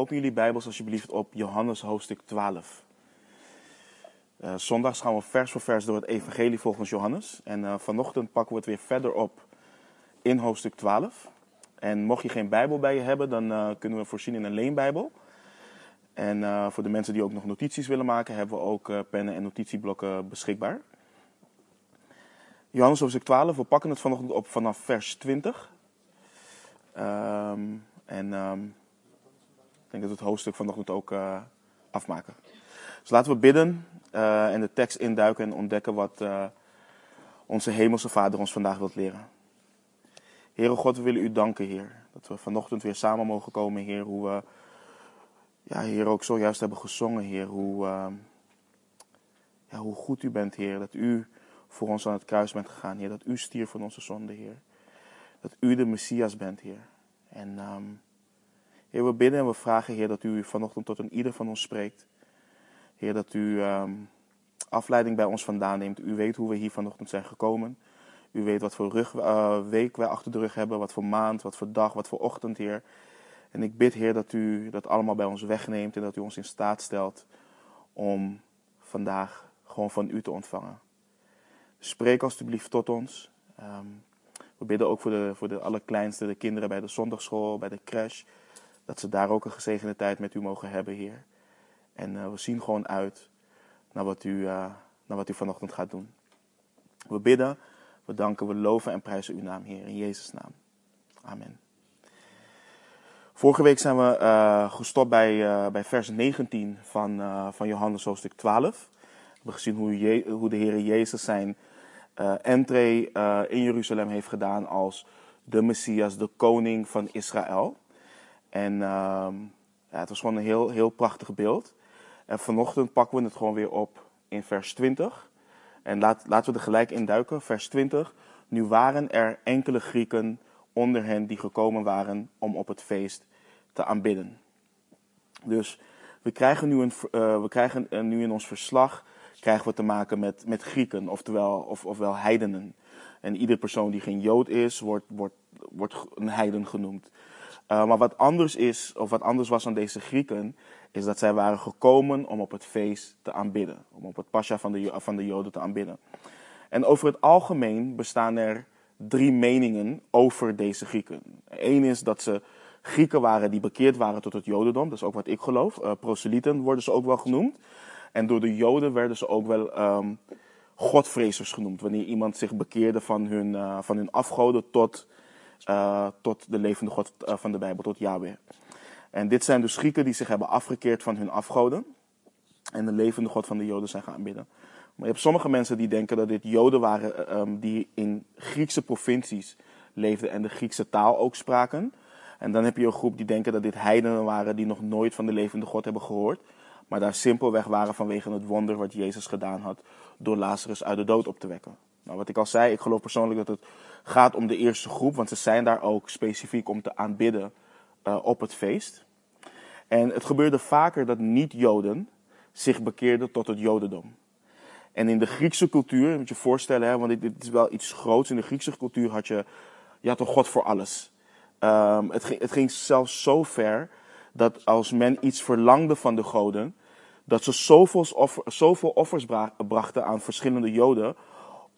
open jullie Bijbels alsjeblieft op Johannes hoofdstuk 12. Uh, zondags gaan we vers voor vers door het Evangelie volgens Johannes. En uh, vanochtend pakken we het weer verder op in hoofdstuk 12. En mocht je geen Bijbel bij je hebben, dan uh, kunnen we voorzien in een leenbijbel. En voor de mensen die ook nog notities willen maken, hebben we ook pennen en notitieblokken beschikbaar. Johannes hoofdstuk 12, we pakken het vanochtend op vanaf vers 20. Um, en um, ik denk dat we het hoofdstuk vanochtend ook uh, afmaken. Dus laten we bidden uh, en de tekst induiken en ontdekken wat uh, onze hemelse Vader ons vandaag wilt leren. Heere God, we willen u danken, Heer. Dat we vanochtend weer samen mogen komen, Heer. Hoe we, ja, Heer, ook zojuist hebben gezongen, Heer. Hoe, ja, hoe goed u bent, Heer. Dat u voor ons aan het kruis bent gegaan, Heer. Dat u stier voor onze zonde, Heer. Dat u de Messias bent, Heer. En um, Heer, we bidden en we vragen, Heer, dat u vanochtend tot een ieder van ons spreekt. Heer, dat u um, afleiding bij ons vandaan neemt. U weet hoe we hier vanochtend zijn gekomen. U weet wat voor rug, uh, week wij achter de rug hebben, wat voor maand, wat voor dag, wat voor ochtend, Heer. En ik bid, Heer, dat u dat allemaal bij ons wegneemt en dat u ons in staat stelt om vandaag gewoon van u te ontvangen. Spreek alstublieft tot ons. Um, we bidden ook voor de, voor de allerkleinste, de kinderen bij de zondagschool, bij de crash. Dat ze daar ook een gezegende tijd met u mogen hebben, Heer. En uh, we zien gewoon uit naar wat, u, uh, naar wat u vanochtend gaat doen. We bidden, we danken, we loven en prijzen uw naam, Heer. In Jezus' naam. Amen. Vorige week zijn we uh, gestopt bij, bij vers 19 van, van Johannes hoofdstuk 12. We hebben gezien hoe, hoe de Heer Jezus zijn entree in Jeruzalem heeft gedaan als de Messias, de koning van Israël. En uh, ja, het was gewoon een heel, heel prachtig beeld. En vanochtend pakken we het gewoon weer op in vers 20. En laat, laten we er gelijk in duiken. Vers 20. Nu waren er enkele Grieken onder hen die gekomen waren om op het feest te aanbidden. Dus we krijgen nu, een, uh, we krijgen nu in ons verslag krijgen we te maken met, met Grieken, oftewel, of, ofwel heidenen. En iedere persoon die geen Jood is, wordt, wordt, wordt een heiden genoemd. Uh, maar wat anders is, of wat anders was aan deze Grieken, is dat zij waren gekomen om op het feest te aanbidden. Om op het pascha van de, van de Joden te aanbidden. En over het algemeen bestaan er drie meningen over deze Grieken. Eén is dat ze Grieken waren die bekeerd waren tot het Jodendom. Dat is ook wat ik geloof. Uh, proselyten worden ze ook wel genoemd. En door de Joden werden ze ook wel um, godvrezers genoemd. Wanneer iemand zich bekeerde van hun, uh, van hun afgoden tot, uh, tot de levende God uh, van de Bijbel, tot Yahweh. En dit zijn dus Grieken die zich hebben afgekeerd van hun afgoden. En de levende God van de Joden zijn gaan aanbidden. Maar je hebt sommige mensen die denken dat dit Joden waren um, die in Griekse provincies leefden en de Griekse taal ook spraken. En dan heb je een groep die denken dat dit heidenen waren die nog nooit van de levende God hebben gehoord maar daar simpelweg waren vanwege het wonder wat Jezus gedaan had door Lazarus uit de dood op te wekken. Nou, wat ik al zei, ik geloof persoonlijk dat het gaat om de eerste groep, want ze zijn daar ook specifiek om te aanbidden uh, op het feest. En het gebeurde vaker dat niet-Joden zich bekeerden tot het Jodendom. En in de Griekse cultuur, moet je voorstellen, hè, want dit, is wel iets groots. In de Griekse cultuur had je, je had een God voor alles. Um, het, ging, het ging zelfs zo ver dat als men iets verlangde van de goden, dat ze zoveel, offer, zoveel offers brachten aan verschillende Joden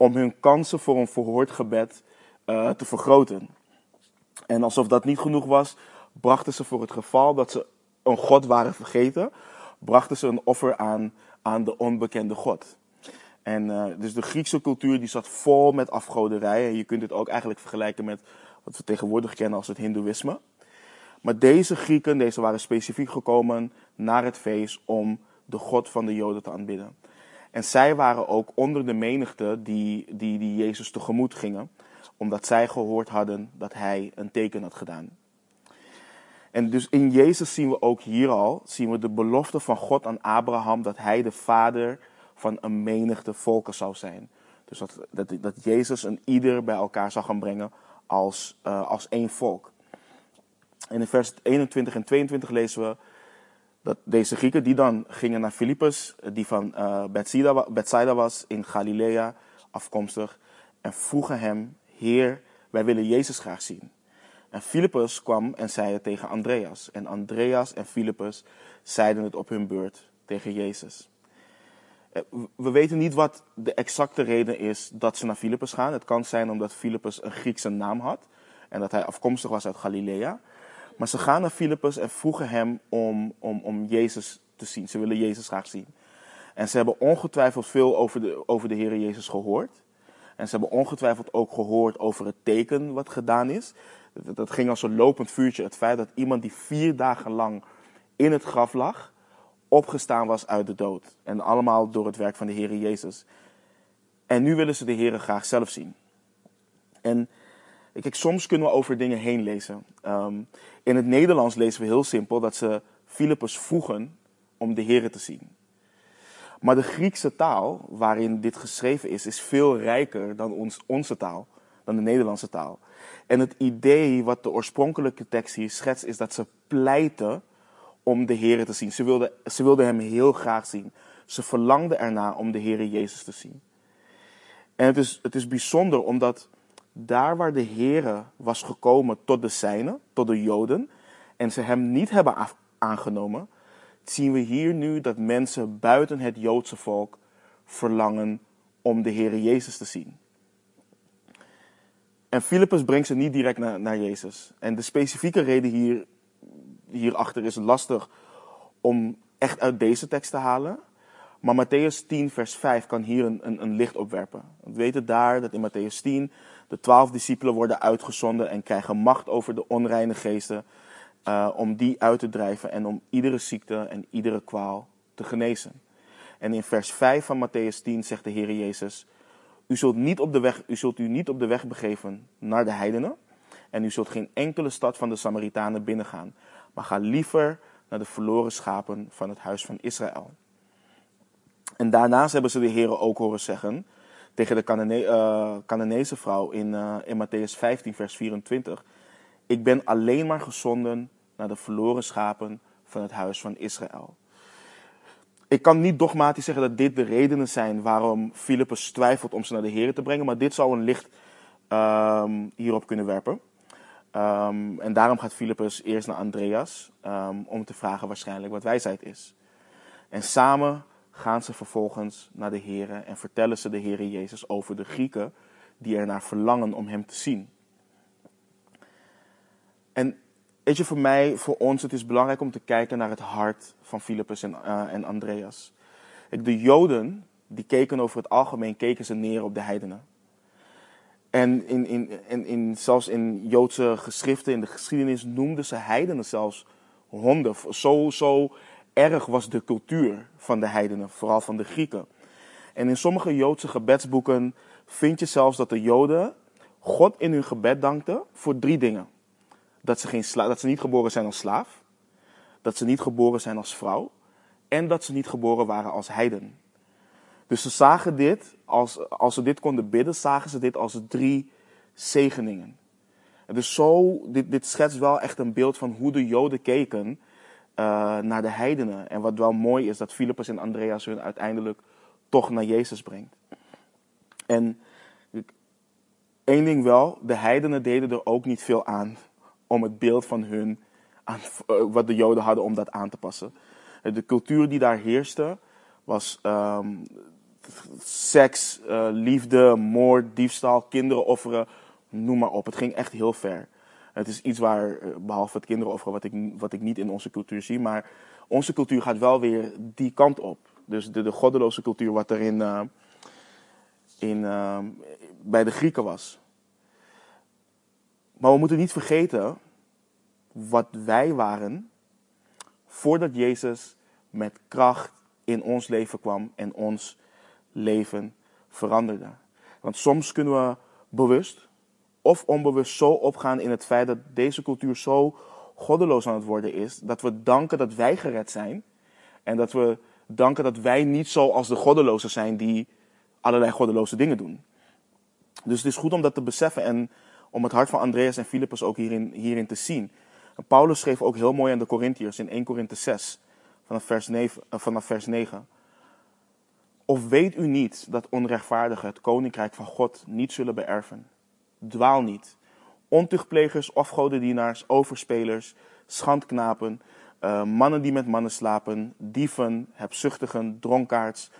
om hun kansen voor een verhoord gebed uh, te vergroten. En alsof dat niet genoeg was, brachten ze voor het geval dat ze een God waren vergeten, brachten ze een offer aan aan de onbekende God. En uh, dus de Griekse cultuur die zat vol met afgoderij. En je kunt dit ook eigenlijk vergelijken met wat we tegenwoordig kennen als het Hindoeïsme. Maar deze Grieken, deze waren specifiek gekomen naar het feest om de God van de Joden te aanbidden. En zij waren ook onder de menigte die, die, die Jezus tegemoet gingen, omdat zij gehoord hadden dat hij een teken had gedaan. En dus in Jezus zien we ook hier al, zien we de belofte van God aan Abraham dat hij de vader van een menigte volken zou zijn. Dus dat, dat, dat Jezus een ieder bij elkaar zou gaan brengen als, uh, als één volk. En in vers 21 en 22 lezen we dat deze Grieken die dan gingen naar Filippus, die van uh, Bethsaida, was in Galilea afkomstig, en vroegen hem, Heer, wij willen Jezus graag zien. En Filippus kwam en zei het tegen Andreas. En Andreas en Filippus zeiden het op hun beurt tegen Jezus. Eh, we weten niet wat de exacte reden is dat ze naar Filippus gaan. Het kan zijn omdat Filippus een Griekse naam had en dat hij afkomstig was uit Galilea. Maar ze gaan naar Filippus en vroegen hem om, om, om Jezus te zien. Ze willen Jezus graag zien. En ze hebben ongetwijfeld veel over de, over de Heer Jezus gehoord. En ze hebben ongetwijfeld ook gehoord over het teken wat gedaan is. Dat, ging als een lopend vuurtje. Het feit dat iemand die vier dagen lang in het graf lag, opgestaan was uit de dood. En allemaal door het werk van de Heer Jezus. En nu willen ze de Heer graag zelf zien. En kijk, soms kunnen we over dingen heen lezen. Ehm, in het Nederlands lezen we heel simpel dat ze Filippus vroegen om de Heer te zien. Maar de Griekse taal waarin dit geschreven is, is veel rijker dan ons, onze taal, dan de Nederlandse taal. En het idee wat de oorspronkelijke tekst hier schetst, is dat ze pleiten om de Heer te zien. Ze wilden, ze wilden hem heel graag zien. Ze verlangden erna om de Heer Jezus te zien. En het is, het is bijzonder omdat daar waar de Heer was gekomen tot de zijnen, tot de Joden, en ze hem niet hebben aangenomen, zien we hier nu dat mensen buiten het Joodse volk verlangen om de Heer Jezus te zien. En Filippus brengt ze niet direct naar, naar Jezus. En de specifieke reden hier, hierachter is lastig om echt uit deze tekst te halen. Maar Matthäus 10, vers 5 kan hier een, een, een licht opwerpen. We weten daar dat in Matthäus 10 de twaalf discipelen worden uitgezonden en krijgen macht over de onreine geesten. Uh, om die uit te drijven en om iedere ziekte en iedere kwaal te genezen. En in vers 5 van Matthäus 10 zegt de Heer Jezus: u zult, niet op de weg, u zult u niet op de weg begeven naar de heidenen. En u zult geen enkele stad van de Samaritanen binnengaan. Maar ga liever naar de verloren schapen van het huis van Israël. En daarnaast hebben ze de Heer ook horen zeggen tegen de Canane Cananese vrouw in, uh, in Matthäus 15, vers 24. Ik ben alleen maar gezonden naar de verloren schapen van het huis van Israël. Ik kan niet dogmatisch zeggen dat dit de redenen zijn waarom Filippus twijfelt om ze naar de Heer te brengen, maar dit zou een licht um, hierop kunnen werpen. Um, en daarom gaat Filippus eerst naar Andreas um, om te vragen waarschijnlijk wat wijsheid is. En samen gaan ze vervolgens naar de Heer en vertellen ze de Heer Jezus over de Grieken die ernaar verlangen om hem te zien. En weet je, voor mij, voor ons, het is belangrijk om te kijken naar het hart van Filippus en, uh, en Andreas. De Joden, die keken over het algemeen, keken ze neer op de heidenen. En in, in, in, in, zelfs in Joodse geschriften, in de geschiedenis, noemden ze heidenen zelfs honden. Zo, zo erg was de cultuur van de heidenen, vooral van de Grieken. En in sommige Joodse gebedsboeken vind je zelfs dat de Joden God in hun gebed dankten voor drie dingen dat ze, geen dat ze niet geboren zijn als slaaf, dat ze niet geboren zijn als vrouw en dat ze niet geboren waren als heiden. Dus ze zagen dit, als, als ze dit konden bidden, zagen ze dit als drie zegeningen. En dus zo, dit, dit schetst wel echt een beeld van hoe de Joden keken uh, naar de heidenen. En wat wel mooi is, dat Filippus en Andreas hun uiteindelijk toch naar Jezus brengt. En één ding wel, de heidenen deden er ook niet veel aan om het beeld van hun, eh, wat de Joden hadden, om dat aan te passen. De cultuur die daar heerste was um, seks, uh, liefde, moord, diefstal, kinderen offeren, noem maar op. Het ging echt heel ver. Het is iets waar, eh, behalve het kinderen offeren, wat ik, wat ik niet in onze cultuur zie, maar onze cultuur gaat wel weer die kant op. Dus de, de goddeloze cultuur wat er in, uh, in, uh, bij de Grieken was. Maar we moeten niet vergeten wat wij waren voordat Jezus met kracht in ons leven kwam en ons leven veranderde. Want soms kunnen we bewust of onbewust zo opgaan in het feit dat deze cultuur zo goddeloos aan het worden is, dat we danken dat wij gered zijn en dat we danken dat wij niet zoals de goddelozen zijn die allerlei goddeloze dingen doen. Dus het is goed om dat te beseffen en om het hart van Andreas en Filippus ook hierin, hierin te zien. En Paulus schreef ook heel mooi aan de Corinthiërs in 1 Korinthe 6, vanaf vers, 9, eh, vanaf vers 9. Of weet u niet dat onrechtvaardigen het koninkrijk van God niet zullen beërven? Dwaal niet. ontuchtplegers, afgodendienaars, overspelers, schandknapen, uh, mannen die met mannen slapen, dieven, hebzuchtigen, dronkaards,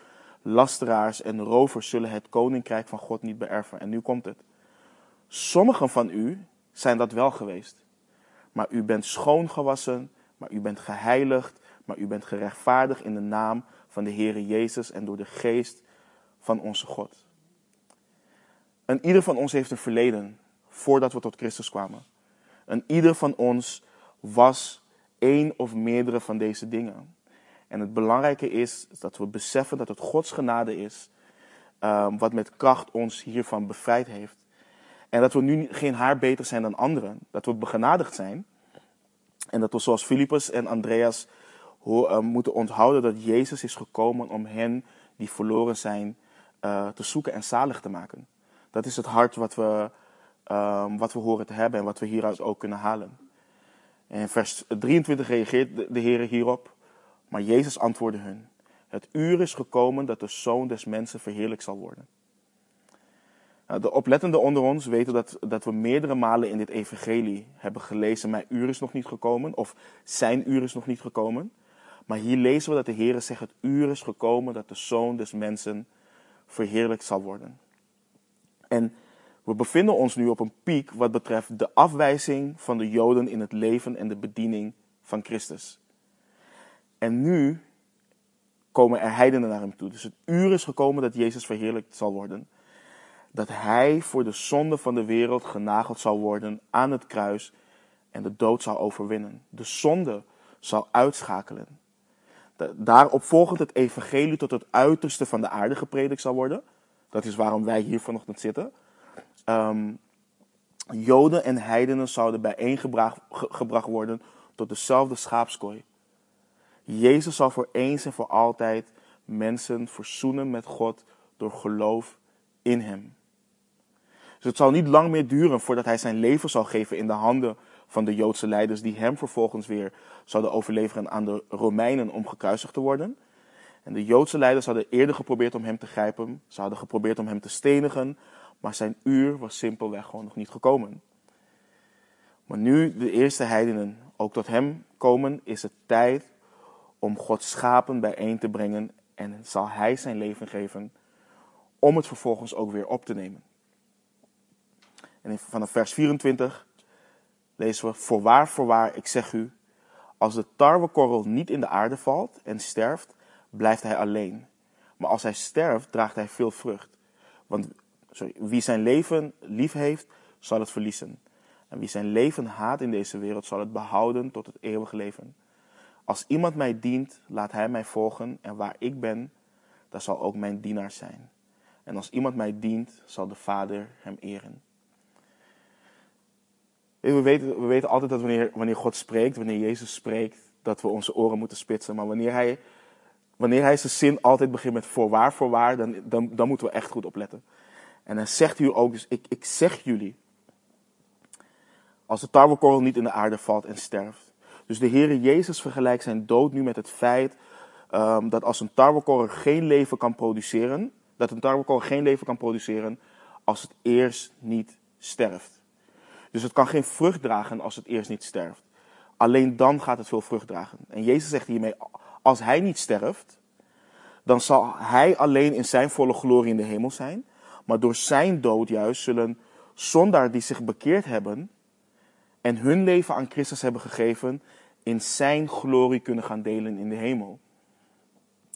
lasteraars en rovers zullen het koninkrijk van God niet beërven. En nu komt het. Sommigen van u zijn dat wel geweest. Maar u bent schoongewassen, maar u bent geheiligd, maar u bent gerechtvaardigd in de naam van de Heere Jezus en door de geest van onze God. En ieder van ons heeft een verleden voordat we tot Christus kwamen. En ieder van ons was één of meerdere van deze dingen. En het belangrijke is dat we beseffen dat het Gods genade is, um, wat met kracht ons hiervan bevrijd heeft. En dat we nu geen haar beter zijn dan anderen. Dat we begenadigd zijn. En dat we zoals Filippus en Andreas uh, moeten onthouden dat Jezus is gekomen om hen die verloren zijn uh, te zoeken en zalig te maken. Dat is het hart wat we, um, wat we horen te hebben en wat we hieruit ook kunnen halen. En vers 23 reageert de, de Heer hierop. Maar Jezus antwoordde hun: Het uur is gekomen dat de zoon des mensen verheerlijk zal worden. Nou, de oplettenden onder ons weten dat, dat we meerdere malen in dit evangelie hebben gelezen: Mijn uur is nog niet gekomen, of zijn uur is nog niet gekomen. Maar hier lezen we dat de Heer zegt: Het uur is gekomen dat de zoon des mensen verheerlijk zal worden. En we bevinden ons nu op een piek wat betreft de afwijzing van de Joden in het leven en de bediening van Christus. En nu komen er heidenen naar hem toe. Dus het uur is gekomen dat Jezus verheerlijkt zal worden. Dat hij voor de zonde van de wereld genageld zal worden aan het kruis en de dood zal overwinnen. De zonde zal uitschakelen. Daarop volgend het evangelie tot het uiterste van de aarde gepredikt zal worden. Dat is waarom wij hier vanochtend zitten. Um, Joden en heidenen zouden bijeengebracht worden tot dezelfde schaapskooi. Jezus zal voor eens en voor altijd mensen verzoenen met God door geloof in Hem. Dus het zal niet lang meer duren voordat Hij zijn leven zal geven in de handen van de Joodse leiders, die Hem vervolgens weer zouden overleveren aan de Romeinen om gekruisigd te worden. En de Joodse leiders hadden eerder geprobeerd om Hem te grijpen, ze hadden geprobeerd om Hem te stenigen, maar zijn uur was simpelweg gewoon nog niet gekomen. Maar nu de eerste heidenen ook tot hem komen, is het tijd om Gods schapen bijeen te brengen en zal hij zijn leven geven om het vervolgens ook weer op te nemen. En vanaf vers 24 lezen we: Voorwaar, voorwaar, ik zeg u, als de tarwekorrel niet in de aarde valt en sterft, blijft hij alleen. Maar als hij sterft, draagt hij veel vrucht. Want sorry, wie zijn leven lief heeft, zal het verliezen. En wie zijn leven haat in deze wereld, zal het behouden tot het eeuwige leven. Als iemand mij dient, laat hij mij volgen. En waar ik ben, daar zal ook mijn dienaar zijn. En als iemand mij dient, zal de Vader hem eren. We weten, we weten altijd dat wanneer, wanneer God spreekt, wanneer Jezus spreekt, dat we onze oren moeten spitsen. Maar wanneer hij, wanneer hij zijn zin altijd begint met voorwaar, voorwaar, dan, dan, dan moeten we echt goed opletten. En dan zegt u ook, dus ik, ik zeg jullie, als de tarwekorrel niet in de aarde valt en sterft. Dus de Heere Jezus vergelijkt zijn dood nu met het feit um, dat als een tarwekorrel geen leven kan produceren, dat een tarwekorrel geen leven kan produceren als het eerst niet sterft. Dus het kan geen vrucht dragen als het eerst niet sterft. Alleen dan gaat het veel vrucht dragen. En Jezus zegt hiermee, als hij niet sterft, dan zal hij alleen in zijn volle glorie in de hemel zijn. Maar door zijn dood juist zullen zondaar die zich bekeerd hebben en hun leven aan Christus hebben gegeven, in zijn glorie kunnen gaan delen in de hemel.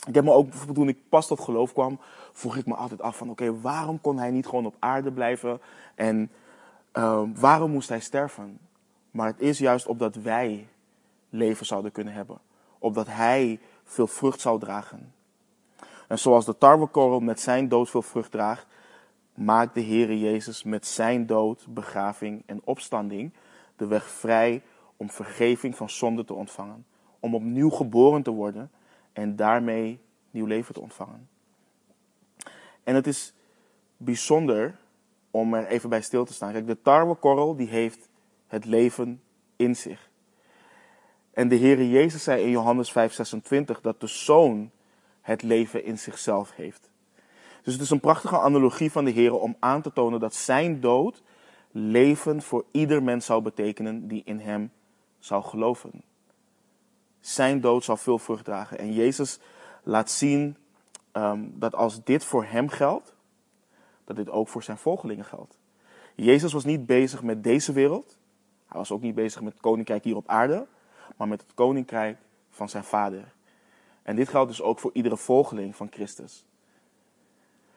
Ik heb me ook, toen ik pas tot geloof kwam, vroeg ik me altijd af van oké, waarom kon hij niet gewoon op aarde blijven en uh, waarom moest hij sterven? Maar het is juist opdat wij leven zouden kunnen hebben. Opdat hij veel vrucht zou dragen. En zoals de tarwekorrel met zijn dood veel vrucht draagt, maakt de Heere Jezus met zijn dood, begraving en opstanding de weg vrij om vergeving van zonde te ontvangen. Om opnieuw geboren te worden en daarmee nieuw leven te ontvangen. En het is bijzonder om er even bij stil te staan. Kijk, de tarwekorrel die heeft het leven in zich. En de Heere Jezus zei in Johannes 5:26 dat de Zoon het leven in zichzelf heeft. Dus het is een prachtige analogie van de Heer om aan te tonen dat zijn dood leven voor ieder mens zou betekenen die in hem zou geloven. Zijn dood zal veel vrucht dragen. En Jezus laat zien ehm, dat als dit voor hem geldt, dat dit ook voor zijn volgelingen geldt. Jezus was niet bezig met deze wereld. Hij was ook niet bezig met koninkrijk hier op aarde, maar met het koninkrijk van zijn vader. En dit geldt dus ook voor iedere volgeling van Christus.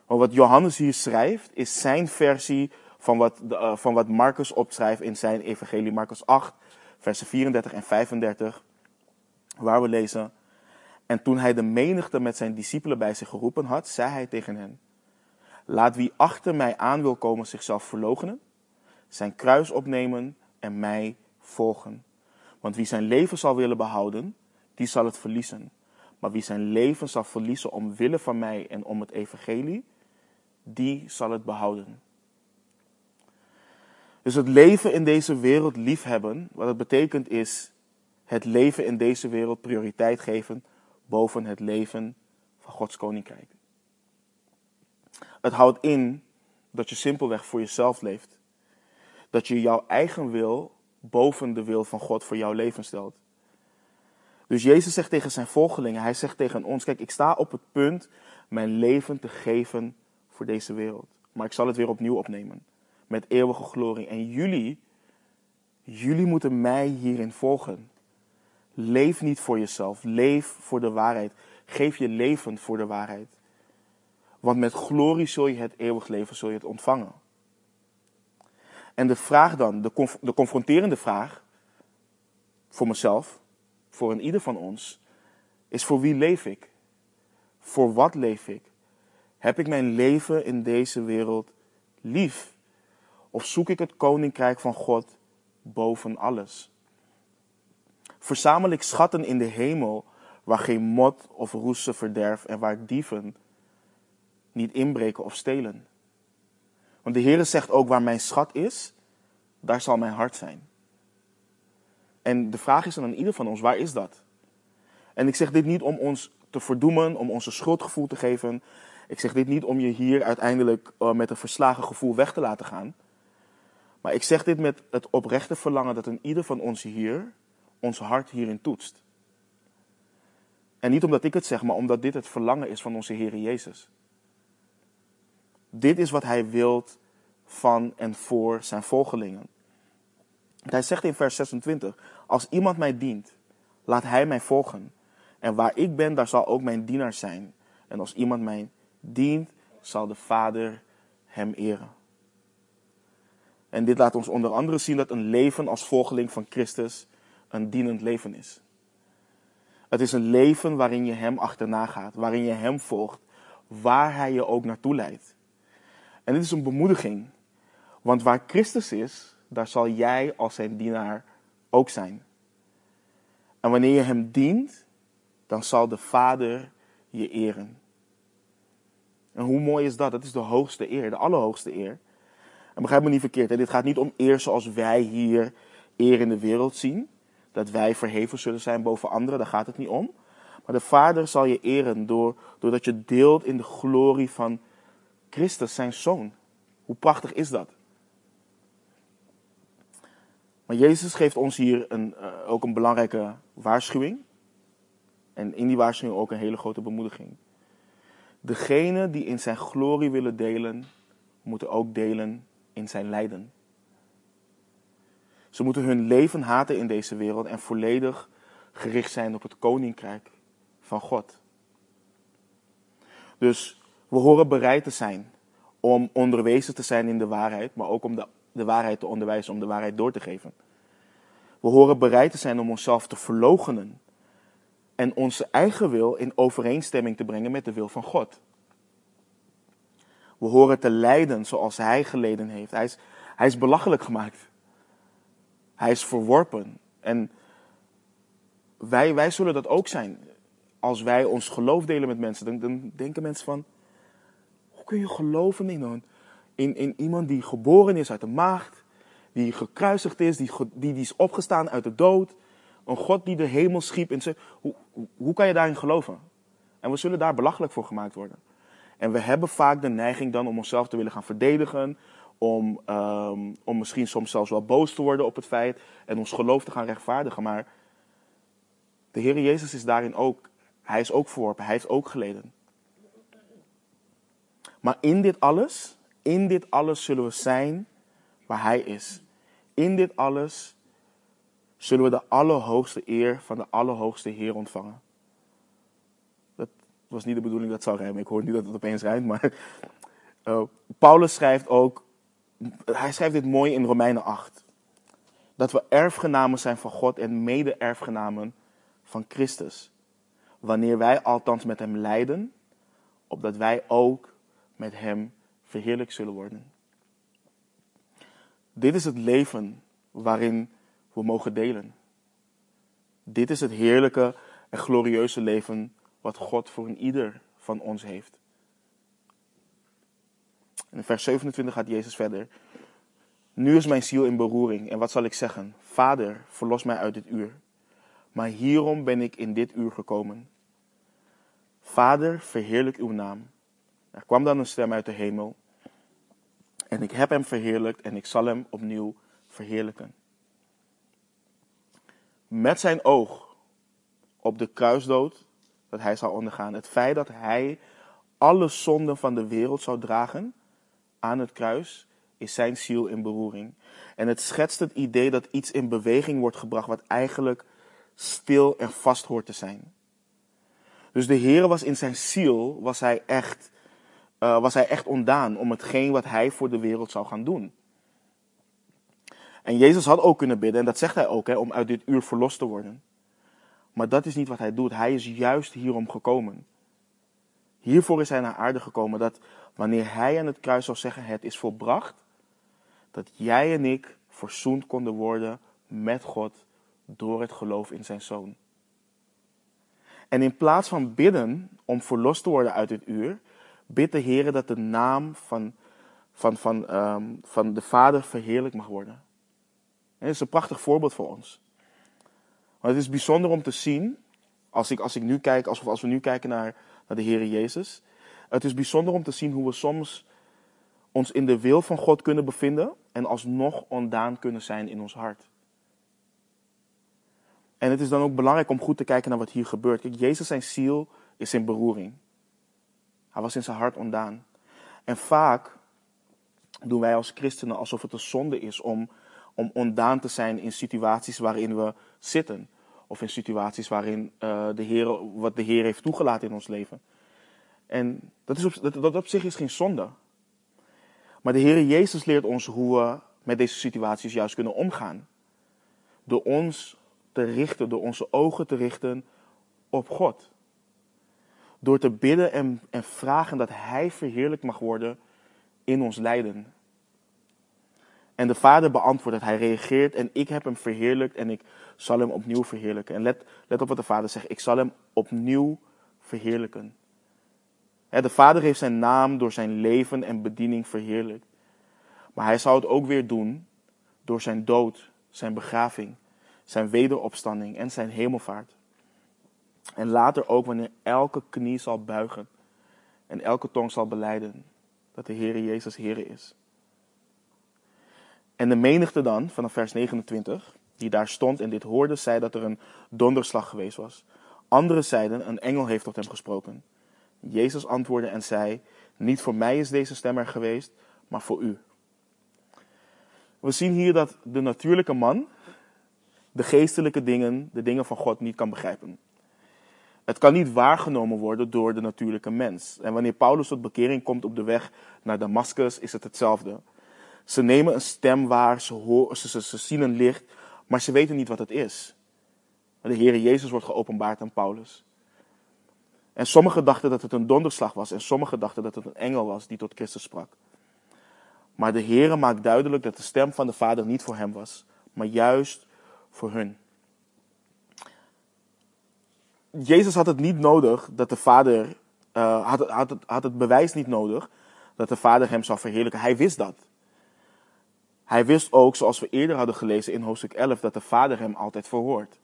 Maar wat Johannes hier schrijft, is zijn versie van wat, uh, van wat Marcus opschrijft in zijn evangelie. Marcus 8, versen 34 en 35, waar we lezen. En toen hij de menigte met zijn discipelen bij zich geroepen had, zei hij tegen hen: Laat wie achter mij aan wil komen zichzelf verloochenen, zijn kruis opnemen en mij volgen. Want wie zijn leven zal willen behouden, die zal het verliezen. Maar wie zijn leven zal verliezen omwille van mij en om het evangelie, die zal het behouden. Dus het leven in deze wereld liefhebben, wat het betekent is het leven in deze wereld prioriteit geven boven het leven van Gods koninkrijk. Het houdt in dat je simpelweg voor jezelf leeft. Dat je jouw eigen wil boven de wil van God voor jouw leven stelt. Dus Jezus zegt tegen zijn volgelingen, hij zegt tegen ons, kijk, ik sta op het punt mijn leven te geven voor deze wereld. Maar ik zal het weer opnieuw opnemen. Met eeuwige glorie. En jullie, jullie moeten mij hierin volgen. Leef niet voor jezelf. Leef voor de waarheid. Geef je leven voor de waarheid. Want met glorie zul je het eeuwig leven zul je het ontvangen. En de vraag dan, de, de confronterende vraag, voor mezelf, voor een ieder van ons, is voor wie leef ik? Voor wat leef ik? Heb ik mijn leven in deze wereld lief? Of zoek ik het koninkrijk van God boven alles? Verzamel ik schatten in de hemel waar geen mot of roesten verderf en waar dieven niet inbreken of stelen? Want de Heer zegt ook waar mijn schat is, daar zal mijn hart zijn. En de vraag is dan aan ieder van ons, waar is dat? En ik zeg dit niet om ons te verdoemen, om ons een schuldgevoel te geven. Ik zeg dit niet om je hier uiteindelijk uh, met een verslagen gevoel weg te laten gaan. Maar ik zeg dit met het oprechte verlangen dat een ieder van ons hier ons hart hierin toetst. En niet omdat ik het zeg, maar omdat dit het verlangen is van onze Heer Jezus. Dit is wat Hij wilt van en voor zijn volgelingen. Hij zegt in vers 26, als iemand mij dient, laat hij mij volgen. En waar ik ben, daar zal ook mijn dienaar zijn. En als iemand mij dient, zal de Vader hem eren. En dit laat ons onder andere zien dat een leven als volgeling van Christus een dienend leven is. Het is een leven waarin je Hem achterna gaat, waarin je Hem volgt, waar Hij je ook naartoe leidt. En dit is een bemoediging, want waar Christus is, daar zal jij als Zijn dienaar ook zijn. En wanneer je Hem dient, dan zal de Vader je eren. En hoe mooi is dat? Dat is de hoogste eer, de allerhoogste eer. En begrijp me niet verkeerd, hè? dit gaat niet om eer zoals wij hier eer in de wereld zien. Dat wij verheven zullen zijn boven anderen, daar gaat het niet om. Maar de Vader zal je eren door, doordat je deelt in de glorie van Christus, zijn Zoon. Hoe prachtig is dat? Maar Jezus geeft ons hier een, uh, ook een belangrijke waarschuwing. En in die waarschuwing ook een hele grote bemoediging. Degenen die in zijn glorie willen delen, moeten ook delen in zijn lijden. Ze moeten hun leven haten in deze wereld en volledig gericht zijn op het koninkrijk van God. Dus we horen bereid te zijn om onderwezen te zijn in de waarheid, maar ook om de, de waarheid te onderwijzen, om de waarheid door te geven. We horen bereid te zijn om onszelf te verloochenen en onze eigen wil in overeenstemming te brengen met de wil van God. We horen te lijden zoals Hij geleden heeft. Hij is, hij is belachelijk gemaakt. Hij is verworpen. En wij, wij zullen dat ook zijn. Als wij ons geloof delen met mensen, dan, dan denken mensen van... Hoe kun je geloven in, in, in iemand die geboren is uit de maagd, die gekruisigd is, die, die, die is opgestaan uit de dood... Een God die de hemel schiep. En ze, hoe, hoe kan je daarin geloven? En we zullen daar belachelijk voor gemaakt worden. En we hebben vaak de neiging dan om onszelf te willen gaan verdedigen. om, ehm, om misschien soms zelfs wel boos te worden op het feit en ons geloof te gaan rechtvaardigen. Maar de Heer Jezus is daarin ook, hij is ook verworpen, hij heeft ook geleden. Maar in dit alles, in dit alles zullen we zijn waar hij is. In dit alles zullen we de allerhoogste eer van de allerhoogste Heer ontvangen. Dat was niet de bedoeling dat zou rijmen. Ik hoor niet dat het opeens rijmt, maar uh, Paulus schrijft ook, hij schrijft dit mooi in Romeinen 8. Dat we erfgenamen zijn van God en mede-erfgenamen van Christus. Wanneer wij althans met hem lijden, opdat wij ook met hem verheerlijk zullen worden. Dit is het leven waarin we mogen delen. Dit is het heerlijke en glorieuze leven wat God voor een ieder van ons heeft. In vers 27 gaat Jezus verder. Nu is mijn ziel in beroering en wat zal ik zeggen? Vader, verlos mij uit dit uur. Maar hierom ben ik in dit uur gekomen. Vader, verheerlijk uw naam. Er kwam dan een stem uit de hemel. En ik heb hem verheerlijkt en ik zal hem opnieuw verheerlijken. Met zijn oog op de kruisdood dat hij zou ondergaan. Het feit dat hij alle zonden van de wereld zou dragen aan het kruis, is zijn ziel in beroering. En het schetst het idee dat iets in beweging wordt gebracht wat eigenlijk stil en vast hoort te zijn. Dus de Heer was in zijn ziel, was hij echt uh, was hij echt ondaan om hetgeen wat hij voor de wereld zou gaan doen. En Jezus had ook kunnen bidden, en dat zegt hij ook, hè, om uit dit uur verlost te worden. Maar dat is niet wat hij doet. Hij is juist hierom gekomen. Hiervoor is hij naar aarde gekomen dat wanneer hij aan het kruis zou zeggen: Het is volbracht, dat jij en ik verzoend konden worden met God door het geloof in zijn zoon. En in plaats van bidden om verlost te worden uit dit uur, Bid de Heer dat de naam van, van, van, um, van de Vader verheerlijk mag worden. En is een prachtig voorbeeld voor ons. Want het is bijzonder om te zien, als ik, als ik nu kijk, alsof als we nu kijken naar, naar de Heer Jezus. Het is bijzonder om te zien hoe we soms ons in de wil van God kunnen bevinden en alsnog ondaan kunnen zijn in ons hart. En het is dan ook belangrijk om goed te kijken naar wat hier gebeurt. Kijk, Jezus zijn ziel is in beroering. Hij was in zijn hart ondaan. En vaak doen wij als christenen alsof het een zonde is om, om ondaan te zijn in situaties waarin we zitten. Of in situaties waarin uh, de Heer, wat de Heer heeft toegelaten in ons leven. En dat, is op, dat, dat op zich is geen zonde. Maar de Heer Jezus leert ons hoe we met deze situaties juist kunnen omgaan. Door ons te richten, door onze ogen te richten op God. Door te bidden en, en vragen dat Hij verheerlijk mag worden in ons lijden. En de vader beantwoordt dat hij reageert en ik heb hem verheerlijkt en ik zal hem opnieuw verheerlijken. En let, let op wat de vader zegt, ik zal hem opnieuw verheerlijken. De vader heeft zijn naam door zijn leven en bediening verheerlijkt. Maar hij zal het ook weer doen door zijn dood, zijn begraving, zijn wederopstanding en zijn hemelvaart. En later ook wanneer elke knie zal buigen en elke tong zal beleiden dat de Heere Jezus Heere is. En de menigte dan, vanaf vers 29, die daar stond en dit hoorde, zei dat er een donderslag geweest was. Anderen zeiden, een engel heeft tot hem gesproken. Jezus antwoordde en zei, niet voor mij is deze stem er geweest, maar voor u. We zien hier dat de natuurlijke man de geestelijke dingen, de dingen van God niet kan begrijpen. Het kan niet waargenomen worden door de natuurlijke mens. En wanneer Paulus tot bekering komt op de weg naar Damascus, is het hetzelfde. Ze nemen een stem waar, ze, ze, zien een licht, maar ze weten niet wat het is. De Heer Jezus wordt geopenbaard aan Paulus. En sommigen dachten dat het een donderslag was en sommigen dachten dat het een engel was die tot Christus sprak. Maar de Heer maakt duidelijk dat de stem van de Vader niet voor hem was, maar juist voor hun. Jezus had het niet nodig dat de Vader, uh, had, had, het, had het bewijs niet nodig dat de Vader hem zou verheerlijken. Hij wist dat. Hij wist ook, zoals we eerder hadden gelezen in hoofdstuk 11, dat de Vader hem altijd verhoort.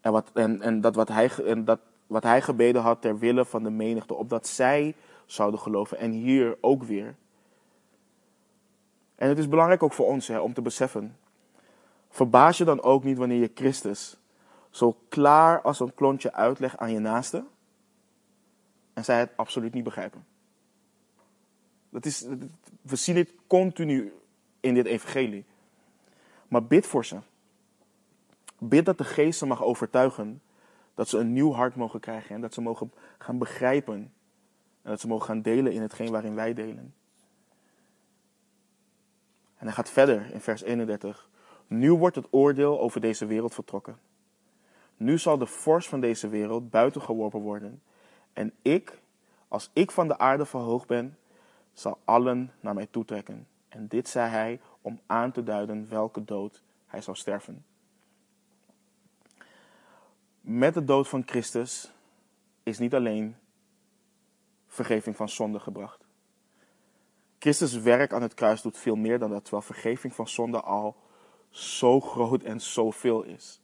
En, wat, en, en, dat, wat hij, en dat wat hij gebeden had ter wille van de menigte, opdat zij zouden geloven. En hier ook weer. En het is belangrijk ook voor ons hè, om te beseffen. Verbaas je dan ook niet wanneer je Christus zo klaar als een klontje uitlegt aan je naaste en zij het absoluut niet begrijpen. Dat is, we zien dit continu in dit evangelie. Maar bid voor ze. Bid dat de geest ze mag overtuigen dat ze een nieuw hart mogen krijgen en dat ze mogen gaan begrijpen en dat ze mogen gaan delen in hetgeen waarin wij delen. En hij gaat verder in vers 31. Nu wordt het oordeel over deze wereld vertrokken. Nu zal de vorst van deze wereld buiten geworpen worden. En ik, als ik van de aarde verhoogd ben, zal allen naar mij toetrekken. En dit zei hij om aan te duiden welke dood hij zal sterven. Met de dood van Christus is niet alleen vergeving van zonde gebracht. Christus werk aan het kruis doet veel meer dan dat, terwijl vergeving van zonde al zo groot en zoveel is.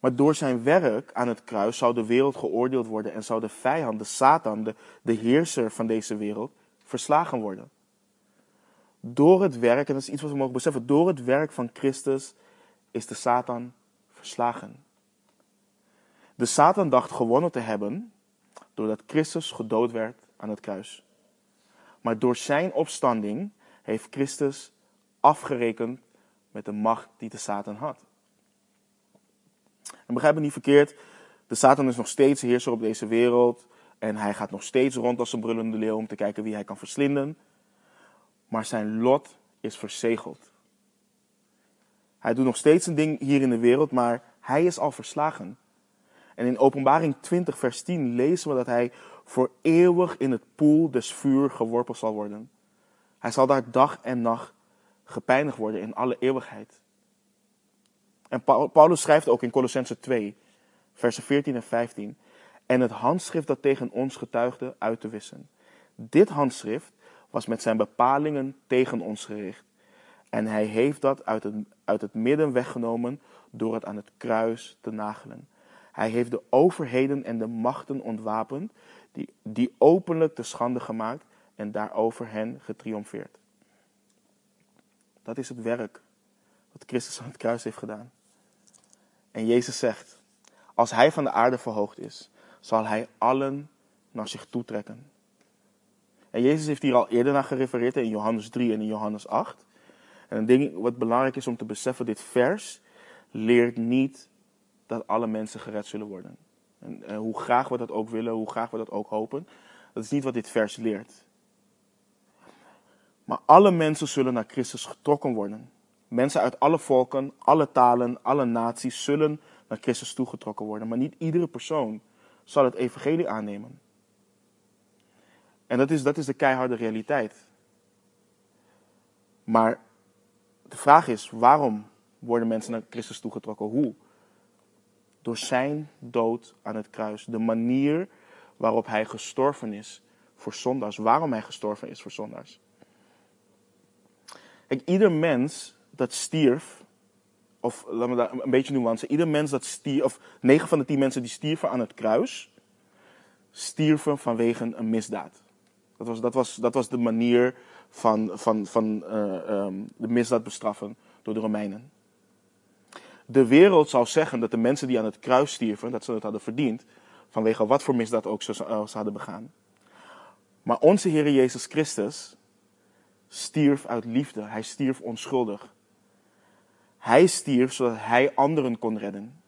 Maar door zijn werk aan het kruis zou de wereld geoordeeld worden en zou de vijand, de Satan, de, de heerser van deze wereld, verslagen worden. Door het werk, en dat is iets wat we mogen beseffen, door het werk van Christus is de Satan verslagen. De Satan dacht gewonnen te hebben doordat Christus gedood werd aan het kruis. Maar door zijn opstanding heeft Christus afgerekend met de macht die de Satan had. En begrijp me niet verkeerd, de Satan is nog steeds heerser op deze wereld. En hij gaat nog steeds rond als een brullende leeuw om te kijken wie hij kan verslinden. Maar zijn lot is verzegeld. Hij doet nog steeds een ding hier in de wereld, maar hij is al verslagen. En in Openbaring 20, vers 10 lezen we dat hij voor eeuwig in het poel des vuur geworpen zal worden. Hij zal daar dag en nacht gepeinigd worden in alle eeuwigheid. En Paulus schrijft ook in Colossense 2, versen 14 en 15. En het handschrift dat tegen ons getuigde uit te wissen. Dit handschrift was met zijn bepalingen tegen ons gericht. En hij heeft dat uit het, uit het midden weggenomen door het aan het kruis te nagelen. Hij heeft de overheden en de machten ontwapend, die, die openlijk te schande gemaakt en daarover hen getriomfeerd. Dat is het werk wat Christus aan het kruis heeft gedaan. En Jezus zegt, als hij van de aarde verhoogd is, zal hij allen naar zich toetrekken. En Jezus heeft hier al eerder naar gerefereerd in Johannes 3 en in Johannes 8. En een ding wat belangrijk is om te beseffen, dit vers leert niet dat alle mensen gered zullen worden. En, en hoe graag we dat ook willen, hoe graag we dat ook hopen, dat is niet wat dit vers leert. Maar alle mensen zullen naar Christus getrokken worden. Mensen uit alle volken, alle talen, alle naties zullen naar Christus toegetrokken worden. Maar niet iedere persoon zal het evangelie aannemen. En dat is, dat is de keiharde realiteit. Maar de vraag is, waarom worden mensen naar Christus toegetrokken? Hoe? Door zijn dood aan het kruis. De manier waarop hij gestorven is voor zondaars. Waarom hij gestorven is voor zondaars. Kijk, ieder mens dat stierf, of laten we daar een beetje nuance, ieder mens dat stierf, of negen van de tien mensen die stierven aan het kruis, stierven vanwege een misdaad. Dat was, dat was, dat was de manier van, van, van uh, um, de misdaad bestraffen door de Romeinen. De wereld zou zeggen dat de mensen die aan het kruis stierven, dat ze het hadden verdiend, vanwege wat voor misdaad ook ze, uh, ze hadden begaan. Maar onze Heer Jezus Christus stierf uit liefde. Hij stierf onschuldig. Hij stierf zodat hij anderen kon redden.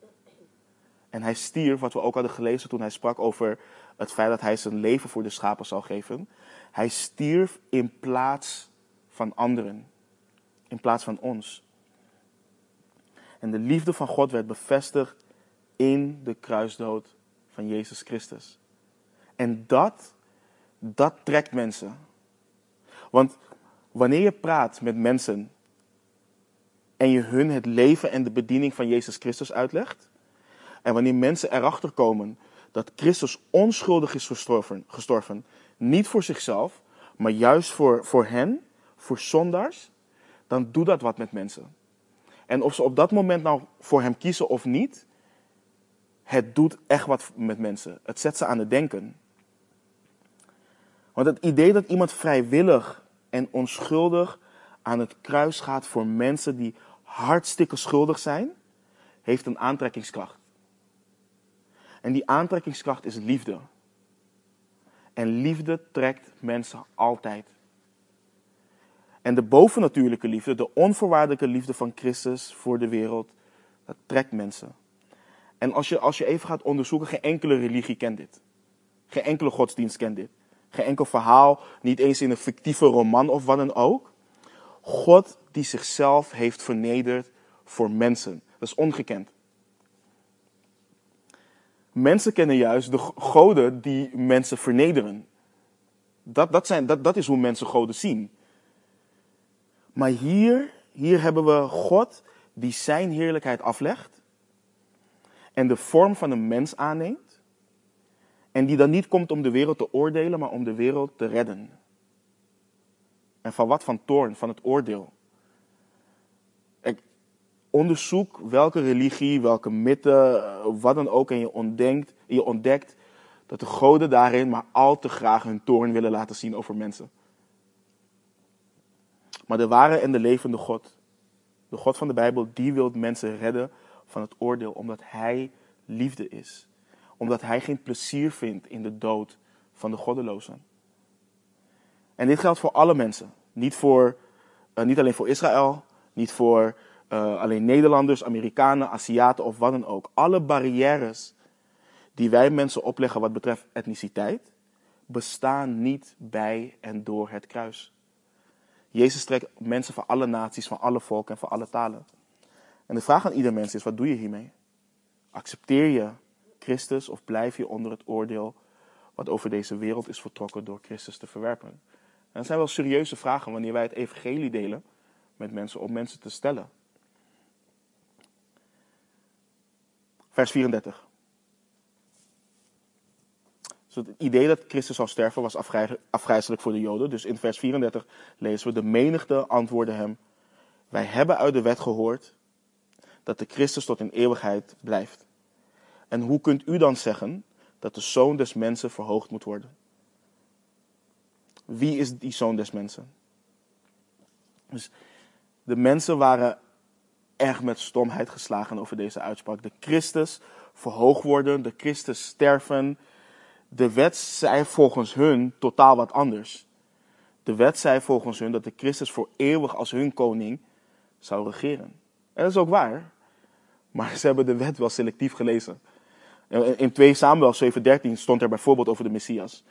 En hij stierf, wat we ook hadden gelezen toen hij sprak over het feit dat hij zijn leven voor de schapen zal geven. Hij stierf in plaats van anderen, in plaats van ons. En de liefde van God werd bevestigd in de kruisdood van Jezus Christus. En dat, dat trekt mensen. Want wanneer je praat met mensen en je hun het leven en de bediening van Jezus Christus uitlegt, en wanneer mensen erachter komen dat Christus onschuldig is gestorven, gestorven niet voor zichzelf, maar juist voor, voor hen, voor zondaars, dan doet dat wat met mensen. En of ze op dat moment nou voor hem kiezen of niet, het doet echt wat met mensen. Het zet ze aan het denken. Want het idee dat iemand vrijwillig en onschuldig aan het kruis gaat voor mensen die hartstikke schuldig zijn, heeft een aantrekkingskracht. En die aantrekkingskracht is liefde. En liefde trekt mensen altijd. En de bovennatuurlijke liefde, de onvoorwaardelijke liefde van Christus voor de wereld, dat trekt mensen. En als je, als je even gaat onderzoeken, geen enkele religie kent dit. Geen enkele godsdienst kent dit. Geen enkel verhaal, niet eens in een fictieve roman of wat dan ook. God die zichzelf heeft vernederd voor mensen. Dat is ongekend. Mensen kennen juist de goden die mensen vernederen. Dat, dat, zijn, dat, dat is hoe mensen goden zien. Maar hier, hier hebben we God die zijn heerlijkheid aflegt en de vorm van een mens aanneemt. En die dan niet komt om de wereld te oordelen, maar om de wereld te redden. En van wat? Van toorn, van het oordeel. Onderzoek welke religie, welke mythe, wat dan ook, en je ontdekt, je ontdekt dat de goden daarin maar al te graag hun toorn willen laten zien over mensen. Maar de ware en de levende God, de God van de Bijbel, die wil mensen redden van het oordeel, omdat Hij liefde is. Omdat Hij geen plezier vindt in de dood van de goddelozen. En dit geldt voor alle mensen. Niet, voor, uh, niet alleen voor Israël, niet voor uh, alleen Nederlanders, Amerikanen, Aziaten of wat dan ook. Alle barrières die wij mensen opleggen wat betreft etniciteit, bestaan niet bij en door het kruis. Jezus trekt mensen van alle naties, van alle volken en van alle talen. En de vraag aan ieder mens is, wat doe je hiermee? Accepteer je Christus of blijf je onder het oordeel wat over deze wereld is vertrokken door Christus te verwerpen? En dat zijn wel serieuze vragen wanneer wij het evangelie delen met mensen om mensen te stellen. Vers 34. Dus het idee dat Christus zou sterven was afgrijzelijk voor de Joden. Dus in vers 34 lezen we: De menigte antwoordde hem: Wij hebben uit de wet gehoord dat de Christus tot in eeuwigheid blijft. En hoe kunt u dan zeggen dat de zoon des mensen verhoogd moet worden? Wie is die zoon des mensen? Dus de mensen waren erg met stomheid geslagen over deze uitspraak. De Christus verhoogd worden, de Christus sterven. De wet zei volgens hun totaal wat anders. De wet zei volgens hun dat de Christus voor eeuwig als hun koning zou regeren. En dat is ook waar. Maar ze hebben de wet wel selectief gelezen. In 2 Samuel 7:13 stond er bijvoorbeeld over de Messias.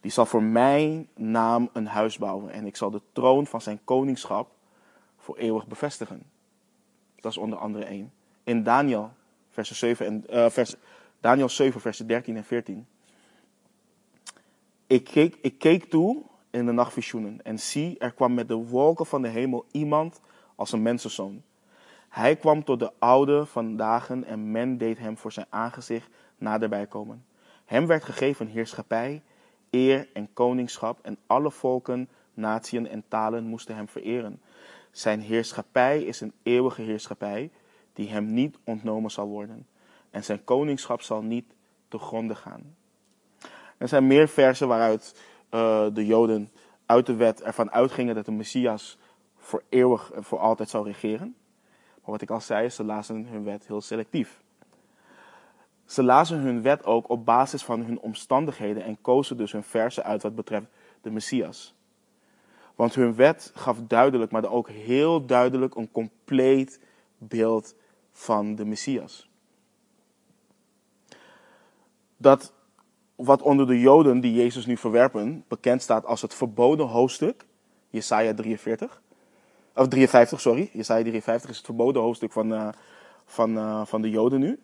Die zal voor mijn naam een huis bouwen en ik zal de troon van zijn koningschap voor eeuwig bevestigen. Dat is onder andere één. In Daniel, vers 7, en, uh, vers, Daniel 7, versen 13 en 14. Ik keek, ik keek toe in de nachtvisioenen en zie, er kwam met de wolken van de hemel iemand als een mensenzoon. Hij kwam tot de oude van dagen en men deed hem voor zijn aangezicht naderbij komen. Hem werd gegeven heerschappij, eer en koningschap en alle volken, natieën en talen moesten hem vereren. Zijn heerschappij is een eeuwige heerschappij die hem niet ontnomen zal worden. En zijn koningschap zal niet te gronden gaan. Er zijn meer versen waaruit uh, de Joden uit de wet ervan uitgingen dat de Messias voor eeuwig en voor altijd zou regeren. Maar wat ik al zei, ze lazen hun wet heel selectief. Ze lazen hun wet ook op basis van hun omstandigheden en kozen dus hun versen uit wat betreft de Messias. Want hun wet gaf duidelijk, maar ook heel duidelijk een compleet beeld van de Messias. Dat wat onder de Joden die Jezus nu verwerpen bekend staat als het verboden hoofdstuk, Jesaja 43, of 53, sorry, Jesaja 53 is het verboden hoofdstuk van, uh, van, uh, van de Joden nu,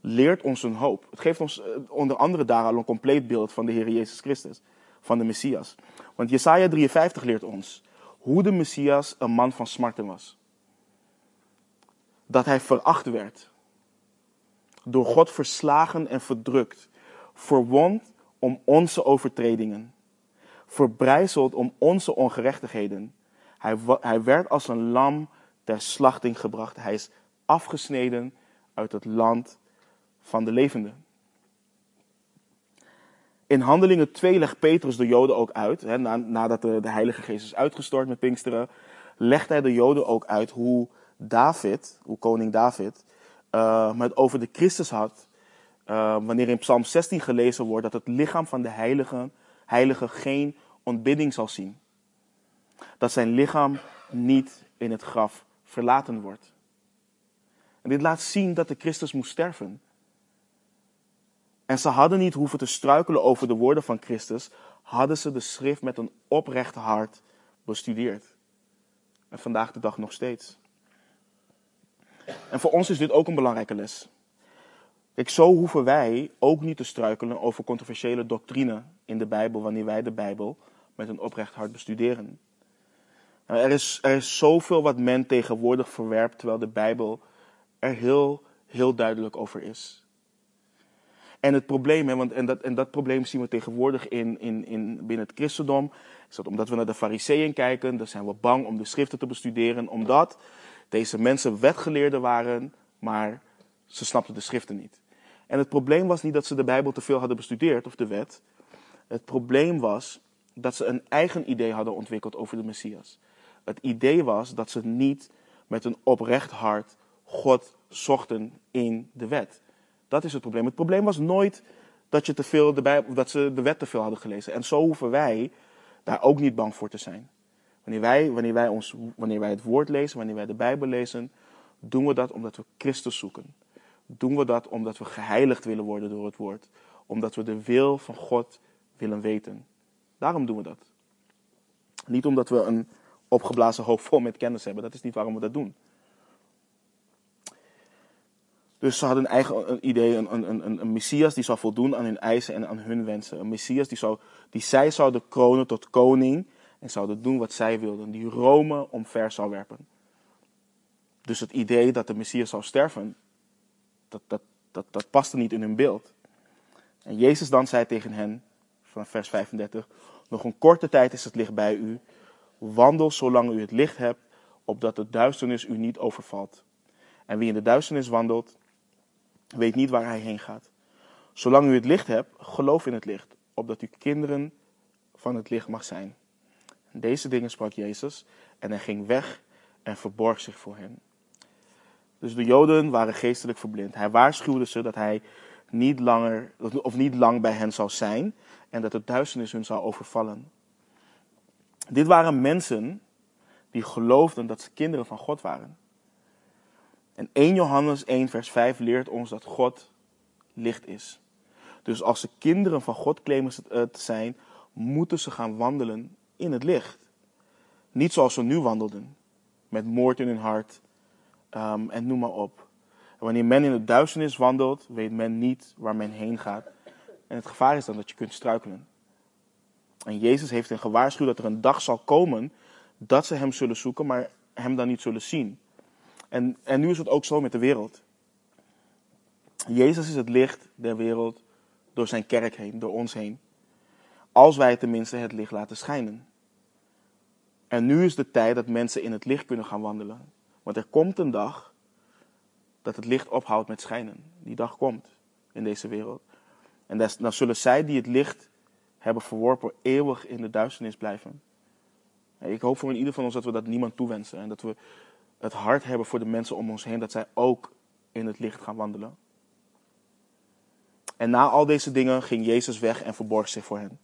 leert ons een hoop. Het geeft ons uh, onder andere daar al een compleet beeld van de Heer Jezus Christus, van de Messias. Want Jesaja 53 leert ons hoe de Messias een man van smarten was. Dat hij veracht werd, door God verslagen en verdrukt, verwond om onze overtredingen, verbrijzeld om onze ongerechtigheden. Hij, hij werd als een lam ter slachting gebracht. Hij is afgesneden uit het land van de levenden. In Handelingen 2 legt Petrus de Joden ook uit, hè, nadat de, de Heilige Geest is uitgestort met Pinksteren, legt hij de Joden ook uit hoe David, hoe koning David, het over de Christus had, uh, wanneer in Psalm 16 gelezen wordt dat het lichaam van de heilige, heilige geen ontbidding zal zien. Dat zijn lichaam niet in het graf verlaten wordt. En dit laat zien dat de Christus moest sterven. En ze hadden niet hoeven te struikelen over de woorden van Christus, hadden ze de schrift met een oprecht hart bestudeerd. En vandaag de dag nog steeds. En voor ons is dit ook een belangrijke les. Kijk, zo hoeven wij ook niet te struikelen over controversiële doctrine in de Bijbel wanneer wij de Bijbel met een oprecht hart bestuderen. Nou, er, is, er is zoveel wat men tegenwoordig verwerpt, terwijl de Bijbel er heel, heel duidelijk over is. En het probleem, hè, want, en, dat, en dat probleem zien we tegenwoordig in, in, in, binnen het christendom, is dat omdat we naar de fariseeën kijken, dan zijn we bang om de schriften te bestuderen, omdat deze mensen wetgeleerden waren, maar ze snapten de schriften niet. En het probleem was niet dat ze de Bijbel te veel hadden bestudeerd, of de wet. Het probleem was dat ze een eigen idee hadden ontwikkeld over de Messias. Het idee was dat ze niet met een oprecht hart God zochten in de wet. Dat is het probleem. Het probleem was nooit dat, je te veel Bijbel, dat ze de wet te veel hadden gelezen. En zo hoeven wij daar ook niet bang voor te zijn. Wanneer wij, wanneer, wij ons, wanneer wij het woord lezen, wanneer wij de Bijbel lezen, doen we dat omdat we Christus zoeken. Doen we dat omdat we geheiligd willen worden door het woord. Omdat we de wil van God willen weten. Daarom doen we dat. Niet omdat we een opgeblazen hoofd vol met kennis hebben. Dat is niet waarom we dat doen. Dus ze hadden een eigen een idee, een, een, een, een Messias die zou voldoen aan hun eisen en aan hun wensen. Een Messias die, zou, die zij zouden kronen tot koning en zouden doen wat zij wilden. Die Rome omver zou werpen. Dus het idee dat de Messias zou sterven, dat, dat, dat, dat paste niet in hun beeld. En Jezus dan zei tegen hen, van vers 35, nog een korte tijd is het licht bij u. Wandel zolang u het licht hebt, opdat de duisternis u niet overvalt. En wie in de duisternis wandelt, weet niet waar hij heen gaat. Zolang u het licht hebt, geloof in het licht, opdat u kinderen van het licht mag zijn. Deze dingen sprak Jezus en hij ging weg en verborg zich voor hen. Dus de Joden waren geestelijk verblind. Hij waarschuwde ze dat hij niet, langer, of niet lang bij hen zou zijn en dat de duisternis hun zou overvallen. Dit waren mensen die geloofden dat ze kinderen van God waren. En 1 Johannes 1, vers 5 leert ons dat God licht is. Dus als ze kinderen van God claimen te zijn, moeten ze gaan wandelen in het licht. Niet zoals ze nu wandelden, met moord in hun hart um, en noem maar op. En wanneer men in de duisternis wandelt, weet men niet waar men heen gaat. En het gevaar is dan dat je kunt struikelen. En Jezus heeft hen gewaarschuwd dat er een dag zal komen dat ze hem zullen zoeken, maar hem dan niet zullen zien. En, en nu is het ook zo met de wereld. Jezus is het licht der wereld door zijn kerk heen, door ons heen. Als wij tenminste het licht laten schijnen. En nu is de tijd dat mensen in het licht kunnen gaan wandelen. Want er komt een dag dat het licht ophoudt met schijnen. Die dag komt in deze wereld. En dan zullen zij die het licht hebben verworpen eeuwig in de duisternis blijven. Ik hoop voor in ieder van ons dat we dat niemand toewensen. En dat we het hart hebben voor de mensen om ons heen, dat zij ook in het licht gaan wandelen. En na al deze dingen ging Jezus weg en verborg zich voor hen.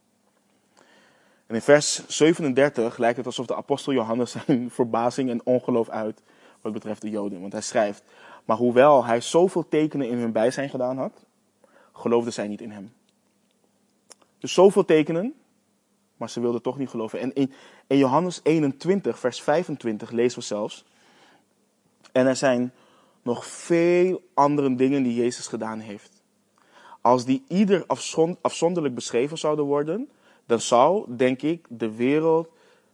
En in vers 37 lijkt het alsof de apostel Johannes zijn verbazing en ongeloof uit wat betreft de Joden. Want hij schrijft, maar hoewel hij zoveel tekenen in hun bijzijn gedaan had, geloofden zij niet in hem. Dus zoveel tekenen, maar ze wilden toch niet geloven. En in, in Johannes 21, vers 25 lezen we zelfs, en er zijn nog veel andere dingen die Jezus gedaan heeft. Als die ieder afzonderlijk beschreven zouden worden, dan zou, denk ik, de wereld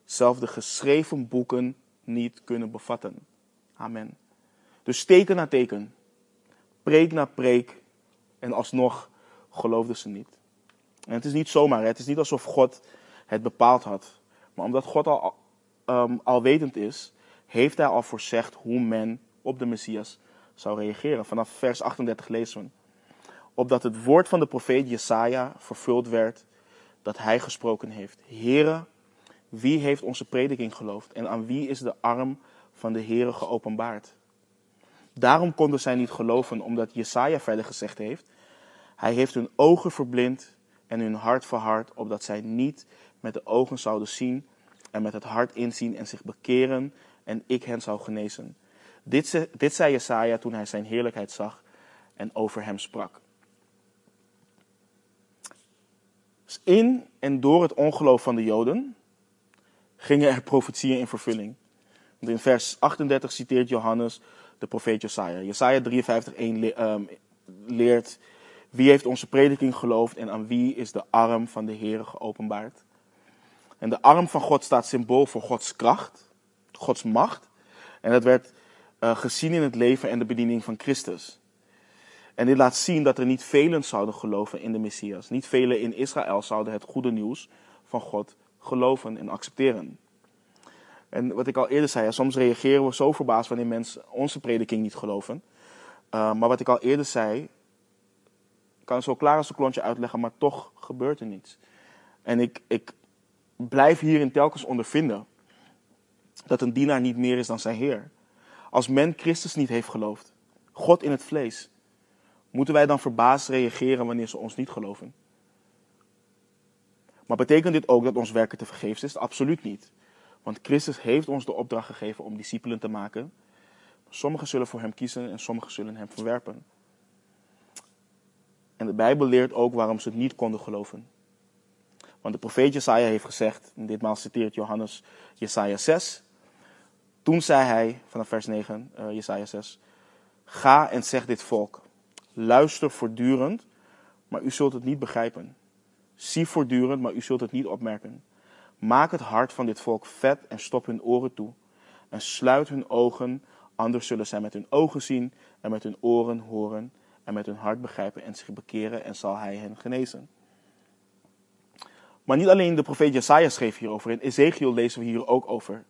zelf de geschreven boeken niet kunnen bevatten. Amen. Dus teken na teken, preek na preek, en alsnog geloofden ze niet. En het is niet zomaar, het is niet alsof God het bepaald had. Maar omdat God al um, alwetend is, heeft hij al voorzegd hoe men op de Messias zou reageren. Vanaf vers 38 lezen we. opdat het woord van de profeet Jesaja vervuld werd dat hij gesproken heeft. Here, wie heeft onze prediking geloofd en aan wie is de arm van de Here geopenbaard? Daarom konden zij niet geloven, omdat Jesaja verder gezegd heeft: Hij heeft hun ogen verblind en hun hart verhard, opdat zij niet met de ogen zouden zien en met het hart inzien en zich bekeren en ik hen zou genezen. Dit, dit zei Jesaja toen hij zijn heerlijkheid zag en over hem sprak. Dus in en door het ongeloof van de Joden gingen er profetieën in vervulling. Want in vers 38 citeert Johannes de profeet Jesaja. Jesaja 53:1 ehm, leert wie heeft onze prediking geloofd en aan wie is de arm van de Heer geopenbaard. En de arm van God staat symbool voor Gods kracht, Gods macht. En dat werd uh, gezien in het leven en de bediening van Christus. En dit laat zien dat er niet velen zouden geloven in de Messias. Niet velen in Israël zouden het goede nieuws van God geloven en accepteren. En wat ik al eerder zei, soms reageren we zo verbaasd wanneer mensen onze prediking niet geloven. Uh, maar wat ik al eerder zei, kan zo klaar als een klontje uitleggen, maar toch gebeurt er niets. En ik, ik blijf hierin telkens ondervinden dat een dienaar niet meer is dan zijn Heer. Als men Christus niet heeft geloofd, God in het vlees, moeten wij dan verbaasd reageren wanneer ze ons niet geloven? Maar betekent dit ook dat ons werken te vergeefs is? Absoluut niet. Want Christus heeft ons de opdracht gegeven om discipelen te maken. Sommigen zullen voor hem kiezen en sommigen zullen hem verwerpen. En de Bijbel leert ook waarom ze het niet konden geloven. Want de profeet Jesaja heeft gezegd, en ditmaal citeert Johannes Jesaja 6. Toen zei hij, vanaf vers 9, uh, eh, Jesaja 6, Ga en zeg dit volk, luister voortdurend, maar u zult het niet begrijpen. Zie voortdurend, maar u zult het niet opmerken. Maak het hart van dit volk vet en stop hun oren toe. En sluit hun ogen, anders zullen zij met hun ogen zien en met hun oren horen en met hun hart begrijpen en zich bekeren en zal hij hen genezen. Maar niet alleen de profeet Jesaja schreef hierover. In Ezekiel lezen we hier ook over.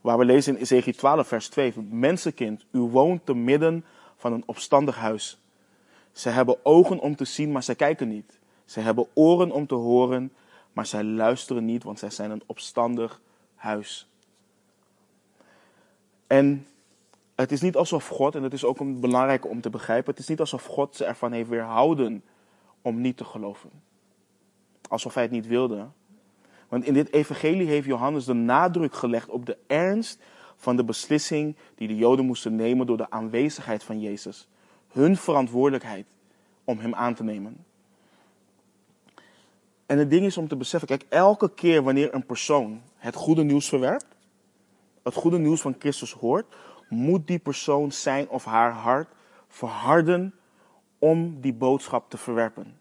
Waar we lezen in Ezekiel 12, vers 2. Mensenkind, u woont te midden van een opstandig huis. Ze hebben ogen om te zien, maar zij kijken niet. Ze hebben oren om te horen, maar zij luisteren niet, want zij zijn een opstandig huis. En het is niet alsof God, en het is ook belangrijk om te begrijpen, het is niet alsof God ze ervan heeft weerhouden om niet te geloven. Alsof hij het niet wilde. Want in dit evangelie heeft Johannes de nadruk gelegd op de ernst van de beslissing die de Joden moesten nemen door de aanwezigheid van Jezus. Hun verantwoordelijkheid om hem aan te nemen. En het ding is om te beseffen, kijk, elke keer wanneer een persoon het goede nieuws verwerpt, het goede nieuws van Christus hoort, moet die persoon zijn of haar hart verharden om die boodschap te verwerpen.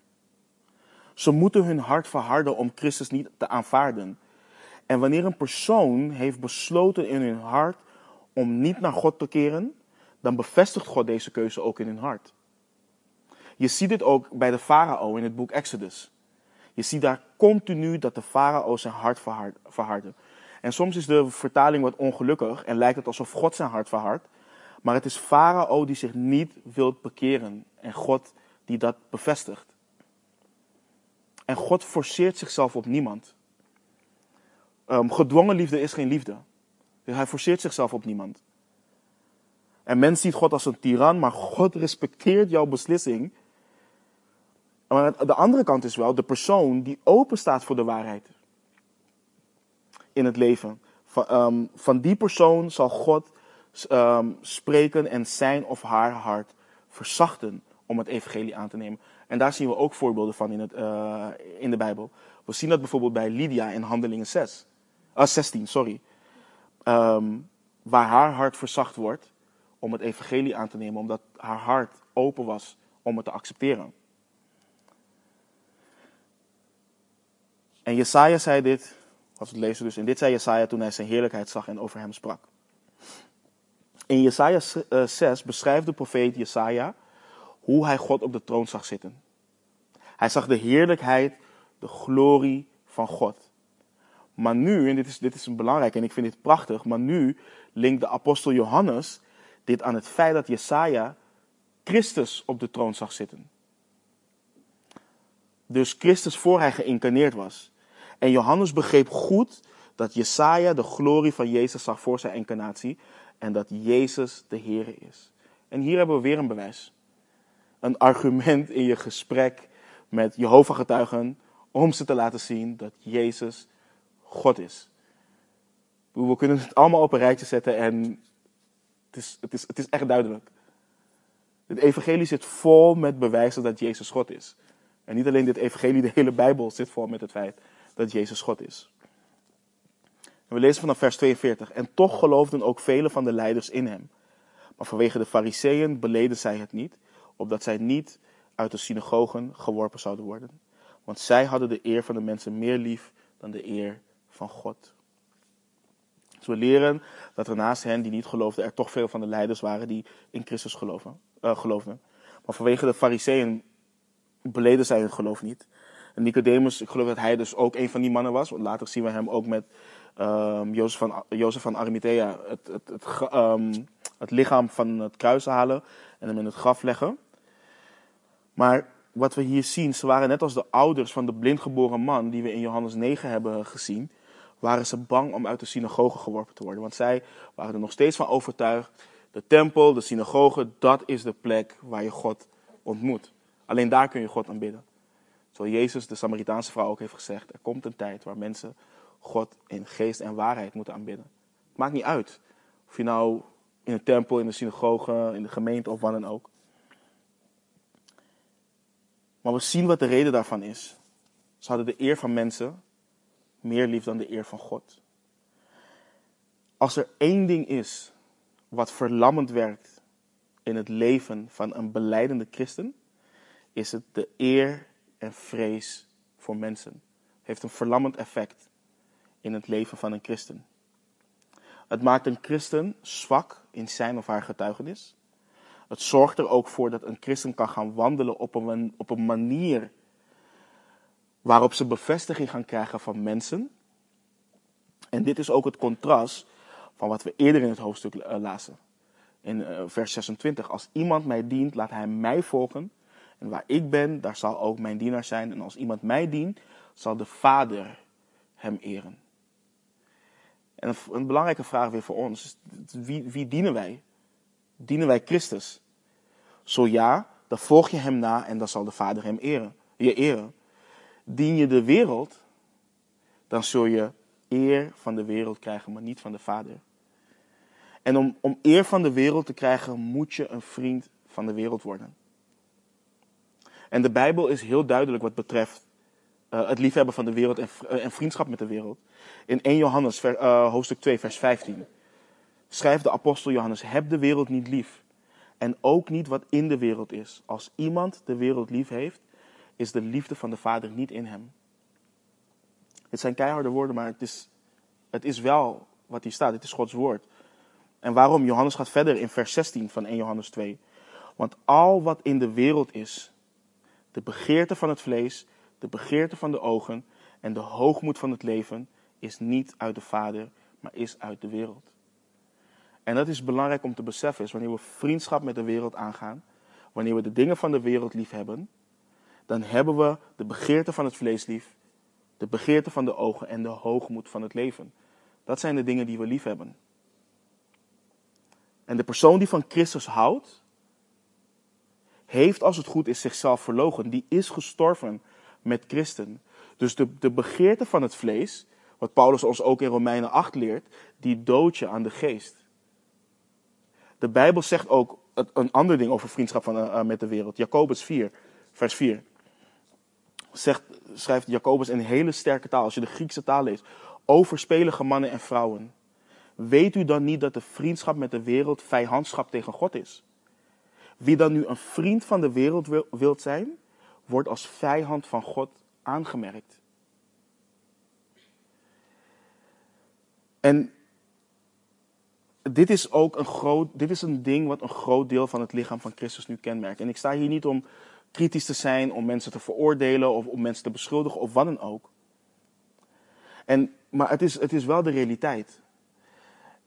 Ze moeten hun hart verharden om Christus niet te aanvaarden. En wanneer een persoon heeft besloten in hun hart om niet naar God te keren, dan bevestigt God deze keuze ook in hun hart. Je ziet dit ook bij de farao in het boek Exodus. Je ziet daar continu dat de farao zijn hart verhardde. En soms is de vertaling wat ongelukkig en lijkt het alsof God zijn hart verhardt. Maar het is farao die zich niet wil bekeren en God die dat bevestigt. En God forceert zichzelf op niemand. Um, gedwongen liefde is geen liefde. Dus hij forceert zichzelf op niemand. En men ziet God als een tiran, maar God respecteert jouw beslissing. Maar de andere kant is wel de persoon die open staat voor de waarheid in het leven. Van, um, van die persoon zal God um, spreken en zijn of haar hart verzachten om het evangelie aan te nemen. En daar zien we ook voorbeelden van in, het, uh, in de Bijbel. We zien dat bijvoorbeeld bij Lydia in Handelingen 6, uh, 16, sorry. Um, waar haar hart verzacht wordt om het evangelie aan te nemen, omdat haar hart open was om het te accepteren. En Jesaja zei dit, als het lezen dus, en dit zei Jesaja toen hij zijn heerlijkheid zag en over hem sprak. In Jesaja 6 eh, beschrijft de profeet Jesaja hoe hij God op de troon zag zitten. Hij zag de heerlijkheid, de glorie van God. Maar nu, en dit is, dit is belangrijk en ik vind dit prachtig, maar nu linkt de apostel Johannes dit aan het feit dat Jesaja Christus op de troon zag zitten. Dus Christus voor hij geïncarneerd was. En Johannes begreep goed dat Jesaja de glorie van Jezus zag voor zijn incarnatie. En dat Jezus de Here is. En hier hebben we weer een bewijs. Een argument in je gesprek met Jehovah-getuigen om ze te laten zien dat Jezus God is. We kunnen het allemaal op een rijtje zetten en het is, het is, het is echt duidelijk. Het evangelie zit vol met bewijzen dat Jezus God is. En niet alleen dit evangelie, de hele Bijbel zit vol met het feit dat Jezus God is. We lezen vanaf vers 42. En toch geloofden ook vele van de leiders in hem. Maar vanwege de fariseeën beleden zij het niet, opdat zij niet uit de synagogen geworpen zouden worden. Want zij hadden de eer van de mensen meer lief dan de eer van God. Dus we leren dat er naast hen die niet geloofden, er toch veel van de leiders waren die in Christus geloven, uh, geloofden. Maar vanwege de fariseeën beleden zij hun geloof niet. En Nicodemus, ik geloof dat hij dus ook een van die mannen was. Want later zien we hem ook met um, Jozef, van, Jozef van Arimathea het, het, het, um, het lichaam van het kruis halen en hem in het graf leggen. Maar wat we hier zien, ze waren net als de ouders van de blindgeboren man die we in Johannes 9 hebben gezien, waren ze bang om uit de synagoge geworpen te worden. Want zij waren er nog steeds van overtuigd, de tempel, de synagoge, dat is de plek waar je God ontmoet. Alleen daar kun je God aanbidden. Zoals Jezus de Samaritaanse vrouw ook heeft gezegd, er komt een tijd waar mensen God in geest en waarheid moeten aanbidden. Het maakt niet uit of je nou in een tempel, in de synagoge, in de gemeente of wat dan ook. Maar we zien wat de reden daarvan is. Ze hadden de eer van mensen meer lief dan de eer van God. Als er één ding is wat verlammend werkt in het leven van een beleidende christen, is het de eer en vrees voor mensen. Het heeft een verlammend effect in het leven van een christen. Het maakt een christen zwak in zijn of haar getuigenis. Het zorgt er ook voor dat een christen kan gaan wandelen op een, op een manier waarop ze bevestiging gaan krijgen van mensen. En dit is ook het contrast van wat we eerder in het hoofdstuk uh, lazen. In uh, vers 26. Als iemand mij dient, laat hij mij volgen. En waar ik ben, daar zal ook mijn dienaar zijn. En als iemand mij dient, zal de Vader hem eren. En een, belangrijke vraag weer voor ons is, wie, wie dienen wij? Dienen wij Christus? Zo ja, dan volg je hem na en dan zal de Vader hem eren, je eren. Dien je de wereld, dan zul je eer van de wereld krijgen, maar niet van de Vader. En om, om eer van de wereld te krijgen, moet je een vriend van de wereld worden. En de Bijbel is heel duidelijk wat betreft uh, het liefhebben van de wereld en, uh, en, vriendschap met de wereld. In 1 Johannes uh, hoofdstuk 2, vers 15 schrijft de apostel Johannes: Heb de wereld niet lief. En ook niet wat in de wereld is. Als iemand de wereld lief heeft, is de liefde van de Vader niet in hem. Het zijn keiharde woorden, maar het is, het is wel wat hier staat. Het is Gods woord. En waarom? Johannes gaat verder in vers 16 van 1 Johannes 2. Want al wat in de wereld is, de begeerte van het vlees, de begeerte van de ogen en de hoogmoed van het leven, is niet uit de Vader, maar is uit de wereld. En dat is belangrijk om te beseffen, is wanneer we vriendschap met de wereld aangaan, wanneer we de dingen van de wereld lief hebben, dan hebben we de begeerte van het vlees lief, de begeerte van de ogen en de hoogmoed van het leven. Dat zijn de dingen die we lief hebben. En de persoon die van Christus houdt, heeft als het goed is zichzelf verlogen. Die is gestorven met Christen. Dus de, de begeerte van het vlees, wat Paulus ons ook in Romeinen 8 leert, die dood je aan de geest. De Bijbel zegt ook een ander ding over vriendschap van, uh, met de wereld. Jacobus 4, vers 4. Zegt, schrijft Jacobus in hele sterke taal, als je de Griekse taal leest. Overspelige mannen en vrouwen. Weet u dan niet dat de vriendschap met de wereld vijandschap tegen God is? Wie dan nu een vriend van de wereld wil, wilt zijn, wordt als vijand van God aangemerkt. En dit is ook een groot, dit is een ding wat een groot deel van het lichaam van Christus nu kenmerkt. En ik sta hier niet om kritisch te zijn, om mensen te veroordelen of om mensen te beschuldigen of wat dan ook. En, maar het is, het is wel de realiteit.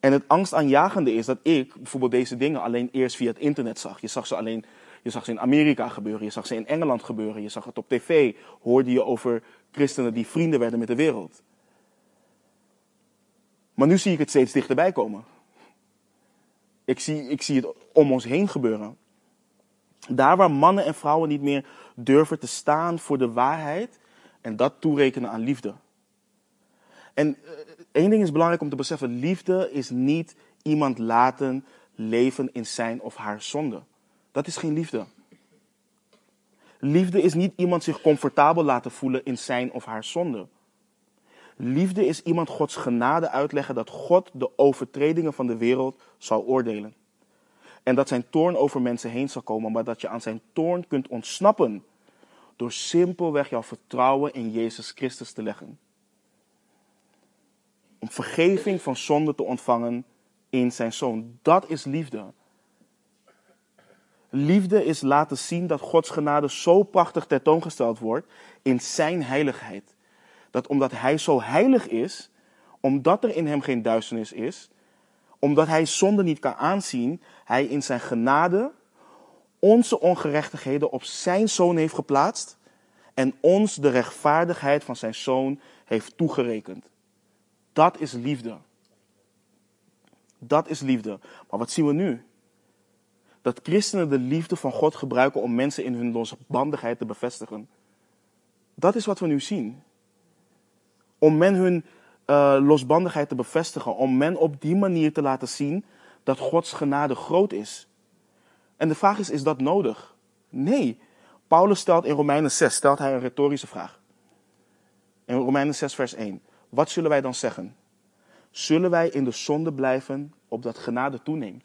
En het angstaanjagende is dat ik bijvoorbeeld deze dingen alleen eerst via het internet zag. Je zag ze alleen Je zag ze in Amerika gebeuren, je zag ze in Engeland gebeuren, je zag het op tv, hoorde je over christenen die vrienden werden met de wereld. Maar nu zie ik het steeds dichterbij komen. Ik zie, ik zie het om ons heen gebeuren. Daar waar mannen en vrouwen niet meer durven te staan voor de waarheid en dat toerekenen aan liefde. En eh, één ding is belangrijk om te beseffen: liefde is niet iemand laten leven in zijn of haar zonde. Dat is geen liefde. Liefde is niet iemand zich comfortabel laten voelen in zijn of haar zonde. Liefde is iemand Gods genade uitleggen dat God de overtredingen van de wereld zal oordelen. En dat zijn toorn over mensen heen zal komen, maar dat je aan zijn toorn kunt ontsnappen door simpelweg jouw vertrouwen in Jezus Christus te leggen. Om vergeving van zonde te ontvangen in zijn zoon. Dat is liefde. Liefde is laten zien dat Gods genade zo prachtig tentoongesteld wordt in zijn heiligheid. Dat omdat hij zo heilig is, omdat er in hem geen duisternis is, omdat hij zonde niet kan aanzien, hij in zijn genade onze ongerechtigheden op zijn zoon heeft geplaatst en ons de rechtvaardigheid van zijn zoon heeft toegerekend. Dat is liefde. Dat is liefde. Maar wat zien we nu? Dat christenen de liefde van God gebruiken om mensen in hun losbandigheid te bevestigen. Dat is wat we nu zien. Om men hun uh, losbandigheid te bevestigen. Om men op die manier te laten zien dat Gods genade groot is. En de vraag is, is dat nodig? Nee. Paulus stelt in Romeinen 6, stelt hij een retorische vraag. In Romeinen 6 vers 1. Wat zullen wij dan zeggen? Zullen wij in de zonde blijven opdat genade toeneemt?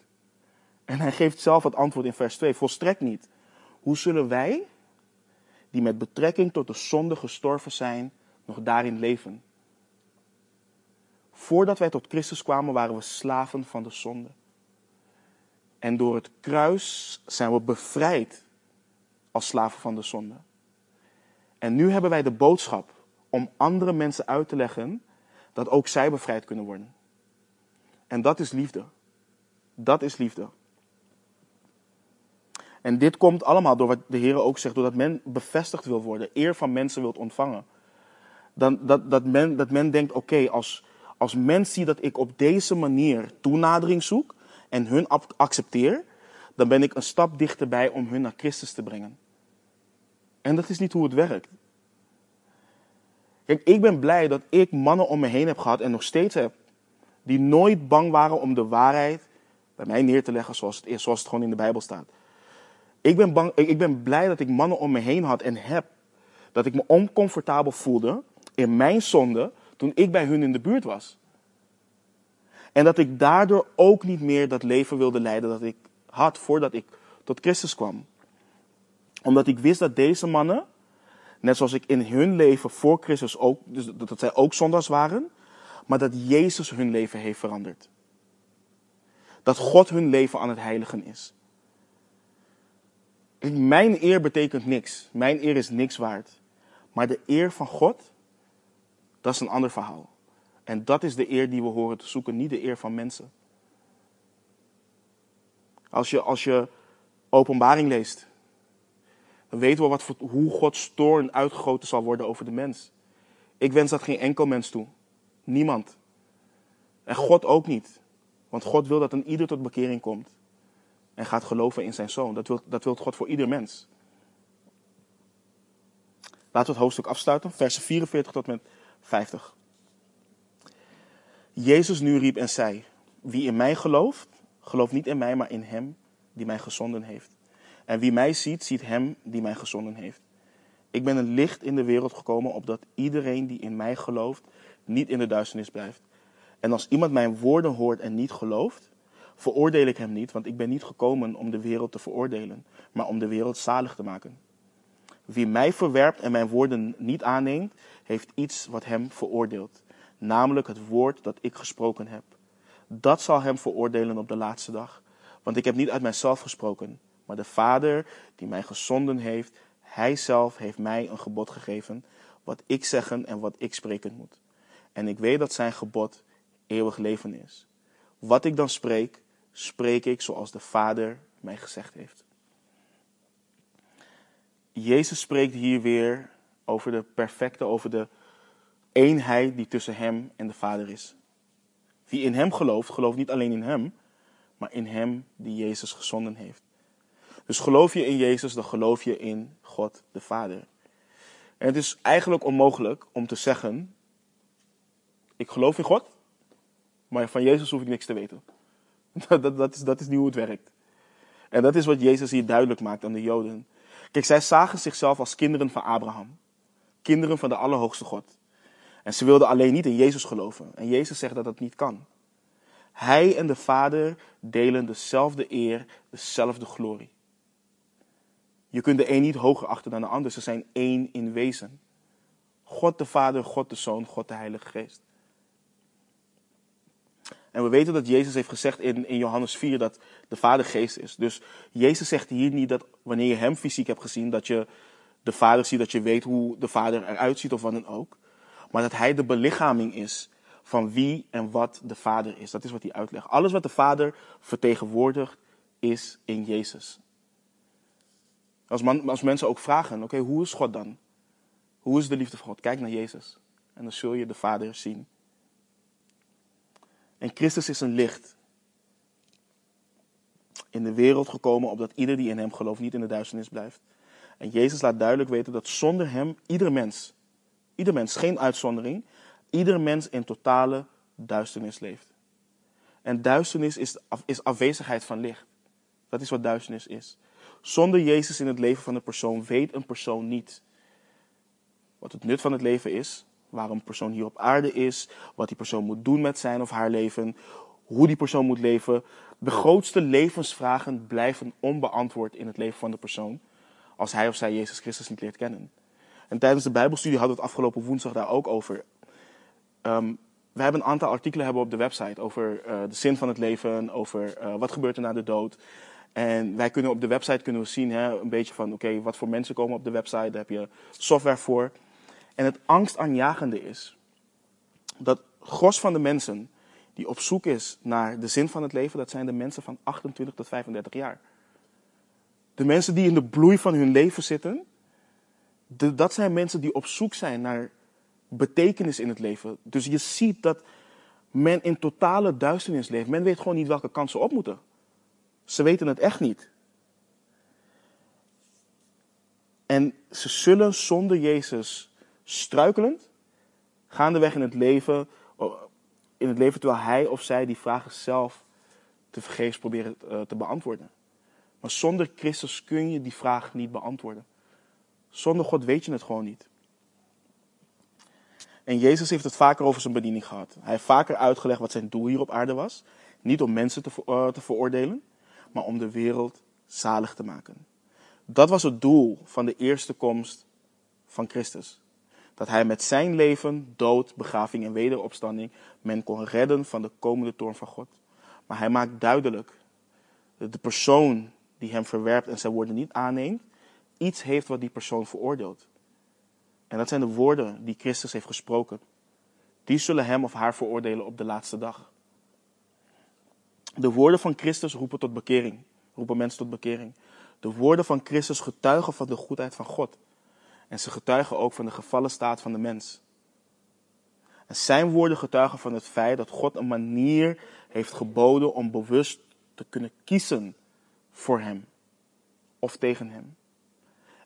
En hij geeft zelf het antwoord in vers 2. Volstrekt niet. Hoe zullen wij, die met betrekking tot de zonde gestorven zijn, nog daarin leven? Voordat wij tot Christus kwamen, waren we slaven van de zonde. En door het kruis zijn we bevrijd als slaven van de zonde. En nu hebben wij de boodschap om andere mensen uit te leggen dat ook zij bevrijd kunnen worden. En dat is liefde. Dat is liefde. En dit komt allemaal door wat de Heer ook zegt, doordat men bevestigd wil worden, eer van mensen wilt ontvangen. Dan, dat, dat, men, dat men denkt, oké, als, als men ziet dat ik op deze manier toenadering zoek en hun accepteer, dan ben ik een stap dichterbij om hun naar Christus te brengen. En dat is niet hoe het werkt. Kijk, ik ben blij dat ik mannen om me heen heb gehad en nog steeds heb, die nooit bang waren om de waarheid bij mij neer te leggen zoals het zoals het gewoon in de Bijbel staat. Ik ben, bang, ik ben blij dat ik mannen om me heen had en heb, dat ik me oncomfortabel voelde in mijn zonde toen ik bij hun in de buurt was. En dat ik daardoor ook niet meer dat leven wilde leiden dat ik had voordat ik tot Christus kwam. Omdat ik wist dat deze mannen, net zoals ik in hun leven voor Christus ook, dus dat zij ook zondags waren, maar dat Jezus hun leven heeft veranderd. Dat God hun leven aan het heiligen is. Mijn eer betekent niks. Mijn eer is niks waard. Maar de eer van God, dat is een ander verhaal. En dat is de eer die we horen te zoeken, niet de eer van mensen. Als je, als je openbaring leest, dan weten we wat voor, hoe Gods toorn uitgegoten zal worden over de mens. Ik wens dat geen enkel mens toe. Niemand. En God ook niet. Want God wil dat een ieder tot bekering komt. En gaat geloven in zijn zoon. Dat wil, dat wil God voor ieder mens. Laten we het hoofdstuk afsluiten. Versen 44 tot met 50. Jezus nu riep en zei: Wie in mij gelooft, gelooft niet in mij, maar in hem die mij gezonden heeft. En wie mij ziet, ziet hem die mij gezonden heeft. Ik ben een licht in de wereld gekomen, opdat iedereen die in mij gelooft, niet in de duisternis blijft. En als iemand mijn woorden hoort en niet gelooft, veroordeel ik hem niet, want ik ben niet gekomen om de wereld te veroordelen, maar om de wereld zalig te maken. Wie mij verwerpt en mijn woorden niet aanneemt, heeft iets wat hem veroordeelt, namelijk het woord dat ik gesproken heb. Dat zal hem veroordelen op de laatste dag, want ik heb niet uit mijzelf gesproken, maar de Vader die mij gezonden heeft, hij zelf heeft mij een gebod gegeven, wat ik zeggen en wat ik spreken moet. En ik weet dat zijn gebod eeuwig leven is. Wat ik dan spreek, spreek ik zoals de Vader mij gezegd heeft. Jezus spreekt hier weer over de perfecte, over de eenheid die tussen hem en de Vader is. Wie in hem gelooft, gelooft niet alleen in hem, maar in hem die Jezus gezonden heeft. Dus geloof je in Jezus, dan geloof je in God de Vader. En het is eigenlijk onmogelijk om te zeggen: Ik geloof in God, maar van Jezus hoef ik niks te weten. Dat, dat, dat, is, dat is niet hoe het werkt. En dat is wat Jezus hier duidelijk maakt aan de Joden. Kijk, zij zagen zichzelf als kinderen van Abraham. Kinderen van de Allerhoogste God. En ze wilden alleen niet in Jezus geloven. En Jezus zegt dat dat niet kan. Hij en de Vader delen dezelfde eer, dezelfde glorie. Je kunt de een niet hoger achter dan de ander. Ze zijn één in wezen. God de Vader, God de Zoon, God de Heilige Geest. En we weten dat Jezus heeft gezegd in, in Johannes 4 dat de Vader geest is. Dus Jezus zegt hier niet dat wanneer je hem fysiek hebt gezien, dat je de Vader ziet, dat je weet hoe de Vader eruit ziet of wat dan ook. Maar dat hij de belichaming is van wie en wat de Vader is. Dat is wat hij uitlegt. Alles wat de Vader vertegenwoordigt is in Jezus. Als, als mensen ook vragen, oké, hoe is God dan? Hoe is de liefde van God? Kijk naar Jezus. En dan zul je de Vader zien. En Christus is een licht in de wereld gekomen, opdat ieder die in hem gelooft niet in de duisternis blijft. En Jezus laat duidelijk weten dat zonder hem ieder mens, ieder mens, geen uitzondering, ieder mens in totale duisternis leeft. En duisternis is, is afwezigheid van licht. Dat is wat duisternis is. Zonder Jezus in het leven van een persoon weet een persoon niet wat het nut van het leven is, waarom een persoon hier op aarde is, wat die persoon moet doen met zijn of haar leven, hoe die persoon moet leven. De grootste levensvragen blijven onbeantwoord in het leven van de persoon als hij of zij Jezus Christus niet leert kennen. En tijdens de Bijbelstudie hadden we het afgelopen woensdag daar ook over. Um, we hebben een aantal artikelen hebben op de website over uh, de zin van het leven, over uh, wat gebeurt er na de dood. En wij kunnen op de website kunnen we zien hè, een beetje van oké, wat voor mensen komen op de website. Daar heb je software voor. En het angstaanjagende is dat gros van de mensen die op zoek is naar de zin van het leven, dat zijn de mensen van 28 tot 35 jaar. De mensen die in de bloei van hun leven zitten, dat zijn mensen die op zoek zijn naar betekenis in het leven. Dus je ziet dat men in totale duisternis leeft. Men weet gewoon niet welke kansen op moeten. Ze weten het echt niet. En ze zullen zonder Jezus struikelend, gaandeweg in het leven, in het leven terwijl hij of zij die vragen zelf te vergeefs proberen eh, te beantwoorden. Maar zonder Christus kun je die vraag niet beantwoorden. Zonder God weet je het gewoon niet. En Jezus heeft het vaker over zijn bediening gehad. Hij heeft vaker uitgelegd wat zijn doel hier op aarde was. Niet om mensen te, uh, te veroordelen, maar om de wereld zalig te maken. Dat was het doel van de eerste komst van Christus. Dat hij met zijn leven, dood, begraving en wederopstanding men kon redden van de komende toorn van God. Maar hij maakt duidelijk dat de persoon die hem verwerpt en zijn woorden niet aanneemt, iets heeft wat die persoon veroordeelt. En dat zijn de woorden die Christus heeft gesproken. Die zullen hem of haar veroordelen op de laatste dag. De woorden van Christus roepen tot bekering, roepen mensen tot bekering. De woorden van Christus getuigen van de goedheid van God. En ze getuigen ook van de gevallen staat van de mens. En zijn woorden getuigen van het feit dat God een manier heeft geboden om bewust te kunnen kiezen voor hem of tegen hem.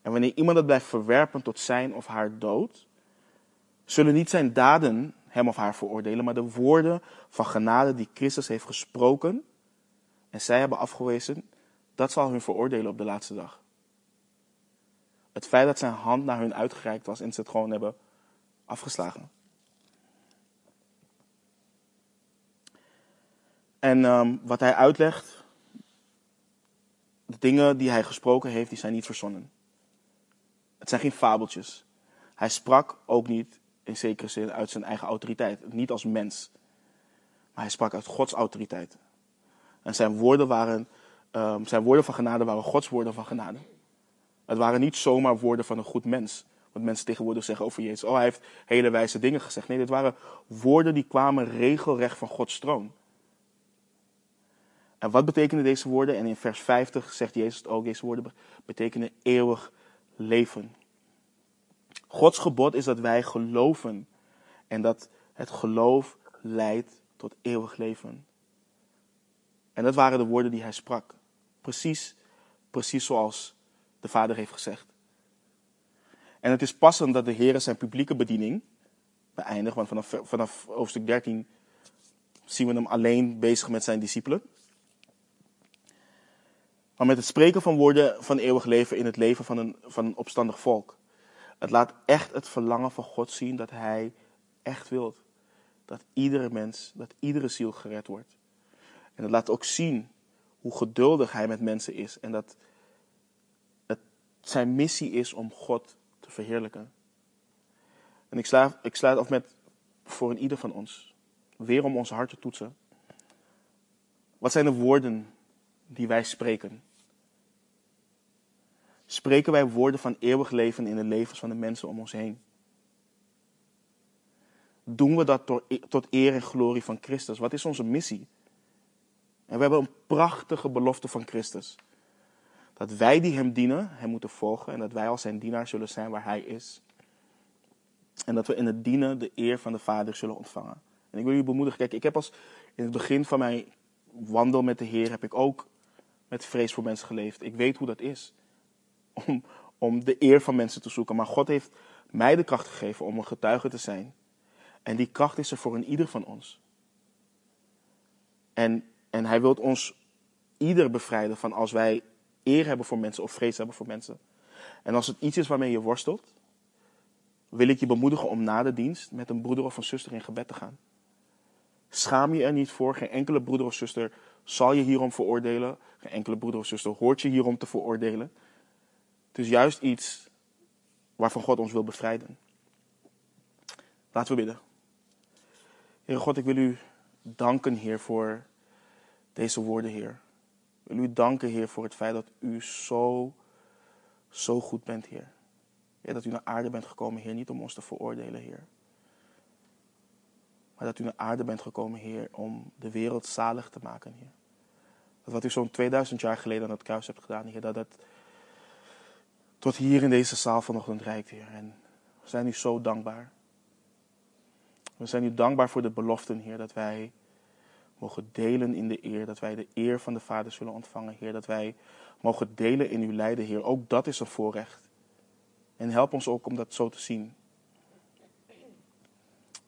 En wanneer iemand dat blijft verwerpen tot zijn of haar dood, zullen niet zijn daden hem of haar veroordelen, maar de woorden van genade die Christus heeft gesproken en zij hebben afgewezen, dat zal hun veroordelen op de laatste dag. Het feit dat zijn hand naar hun uitgereikt was en ze het gewoon hebben afgeslagen. En um, wat hij uitlegt, de dingen die hij gesproken heeft, die zijn niet verzonnen. Het zijn geen fabeltjes. Hij sprak ook niet in zekere zin uit zijn eigen autoriteit, niet als mens. Maar hij sprak uit Gods autoriteit. En zijn woorden, waren, um, zijn woorden van genade waren Gods woorden van genade. Het waren niet zomaar woorden van een goed mens. Wat mensen tegenwoordig zeggen over Jezus. Oh, hij heeft hele wijze dingen gezegd. Nee, dit waren woorden die kwamen regelrecht van Gods troon. En wat betekenen deze woorden? En in vers 50 zegt Jezus ook, deze woorden betekenen eeuwig leven. Gods gebod is dat wij geloven en dat het geloof leidt tot eeuwig leven. En dat waren de woorden die hij sprak. Precies, precies zoals de Vader heeft gezegd. En het is passend dat de Heer zijn publieke bediening beëindigt, want vanaf, vanaf hoofdstuk 13 zien we hem alleen bezig met zijn discipelen. Maar met het spreken van woorden van eeuwig leven in het leven van een, van een opstandig volk. Het laat echt het verlangen van God zien dat hij echt wilt. Dat iedere mens, dat iedere ziel gered wordt. En het laat ook zien hoe geduldig hij met mensen is. En dat zijn missie is om God te verheerlijken. En ik sluit, ik sluit af met voor een ieder van ons. Weer om ons hart te toetsen. Wat zijn de woorden die wij spreken? Spreken wij woorden van eeuwig leven in de levens van de mensen om ons heen? Doen we dat e-, tot eer en glorie van Christus? Wat is onze missie? En we hebben een prachtige belofte van Christus. Dat wij die hem dienen, hem moeten volgen en dat wij als zijn dienaar zullen zijn waar hij is. En dat we in het dienen de eer van de Vader zullen ontvangen. En ik wil jullie bemoedigen, kijk, ik heb als in het begin van mijn wandel met de Heer, heb ik ook met vrees voor mensen geleefd. Ik weet hoe dat is. Om, om de eer van mensen te zoeken. Maar God heeft mij de kracht gegeven om een getuige te zijn. En die kracht is er voor een ieder van ons. En, en hij wil ons ieder bevrijden van als wij eer hebben voor mensen of vrees hebben voor mensen. En als het iets is waarmee je worstelt, wil ik je bemoedigen om na de dienst met een broeder of een zuster in gebed te gaan. Schaam je er niet voor. Geen enkele broeder of zuster zal je hierom veroordelen. Geen enkele broeder of zuster hoort je hierom te veroordelen. Het is juist iets waarvan God ons wil bevrijden. Laten we bidden. Heer God, ik wil u danken, Heer, voor deze woorden, Heer. Wil u danken, Heer, voor het feit dat u zo, zo goed bent, Heer. Heer, dat u naar aarde bent gekomen, Heer, niet om ons te veroordelen, Heer. Maar dat u naar aarde bent gekomen, Heer, om de wereld zalig te maken, Heer. Dat wat u zo'n 2000 jaar geleden aan het kruis hebt gedaan, Heer, dat het tot hier in deze zaal vanochtend reikt, Heer. En we zijn u zo dankbaar. We zijn u dankbaar voor de beloften, Heer, dat wij mogen delen in de eer, dat wij de eer van de Vader zullen ontvangen, Heer, dat wij mogen delen in uw lijden, Heer. Ook dat is een voorrecht. En help ons ook om dat zo te zien.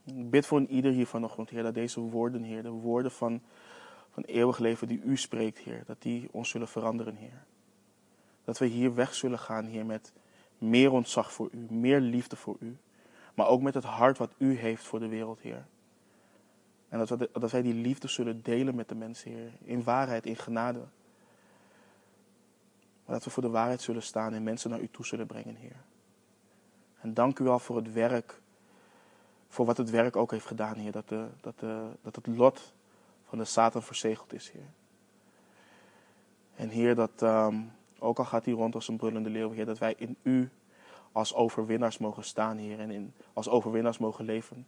Ik bid voor een ieder hier vanochtend, Heer, dat deze woorden, Heer, de woorden van, van eeuwig leven die U spreekt, Heer, dat die ons zullen veranderen, Heer. Dat we hier weg zullen gaan, Heer, met meer ontzag voor U, meer liefde voor U, maar ook met het hart wat U heeft voor de wereld, Heer. En dat, dat wij die liefde zullen delen met de mensen, Heer, in waarheid, in genade. Maar dat we voor de waarheid zullen staan en mensen naar U toe zullen brengen, Heer. En dank u wel voor het werk, voor wat het werk ook heeft gedaan, Heer. Dat, de, dat, de, dat het lot van de Satan verzegeld is, Heer. En Heer, dat um, ook al gaat hij rond als een brullende leeuw, Heer, dat wij in U als overwinnaars mogen staan, Heer. En in, als overwinnaars mogen leven.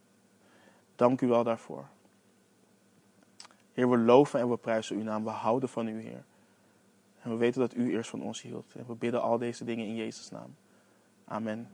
Dank u wel daarvoor. Heer, we loven en we prijzen uw naam. We houden van u, Heer. En we weten dat u eerst van ons hield. En we bidden al deze dingen in Jezus' naam. Amen.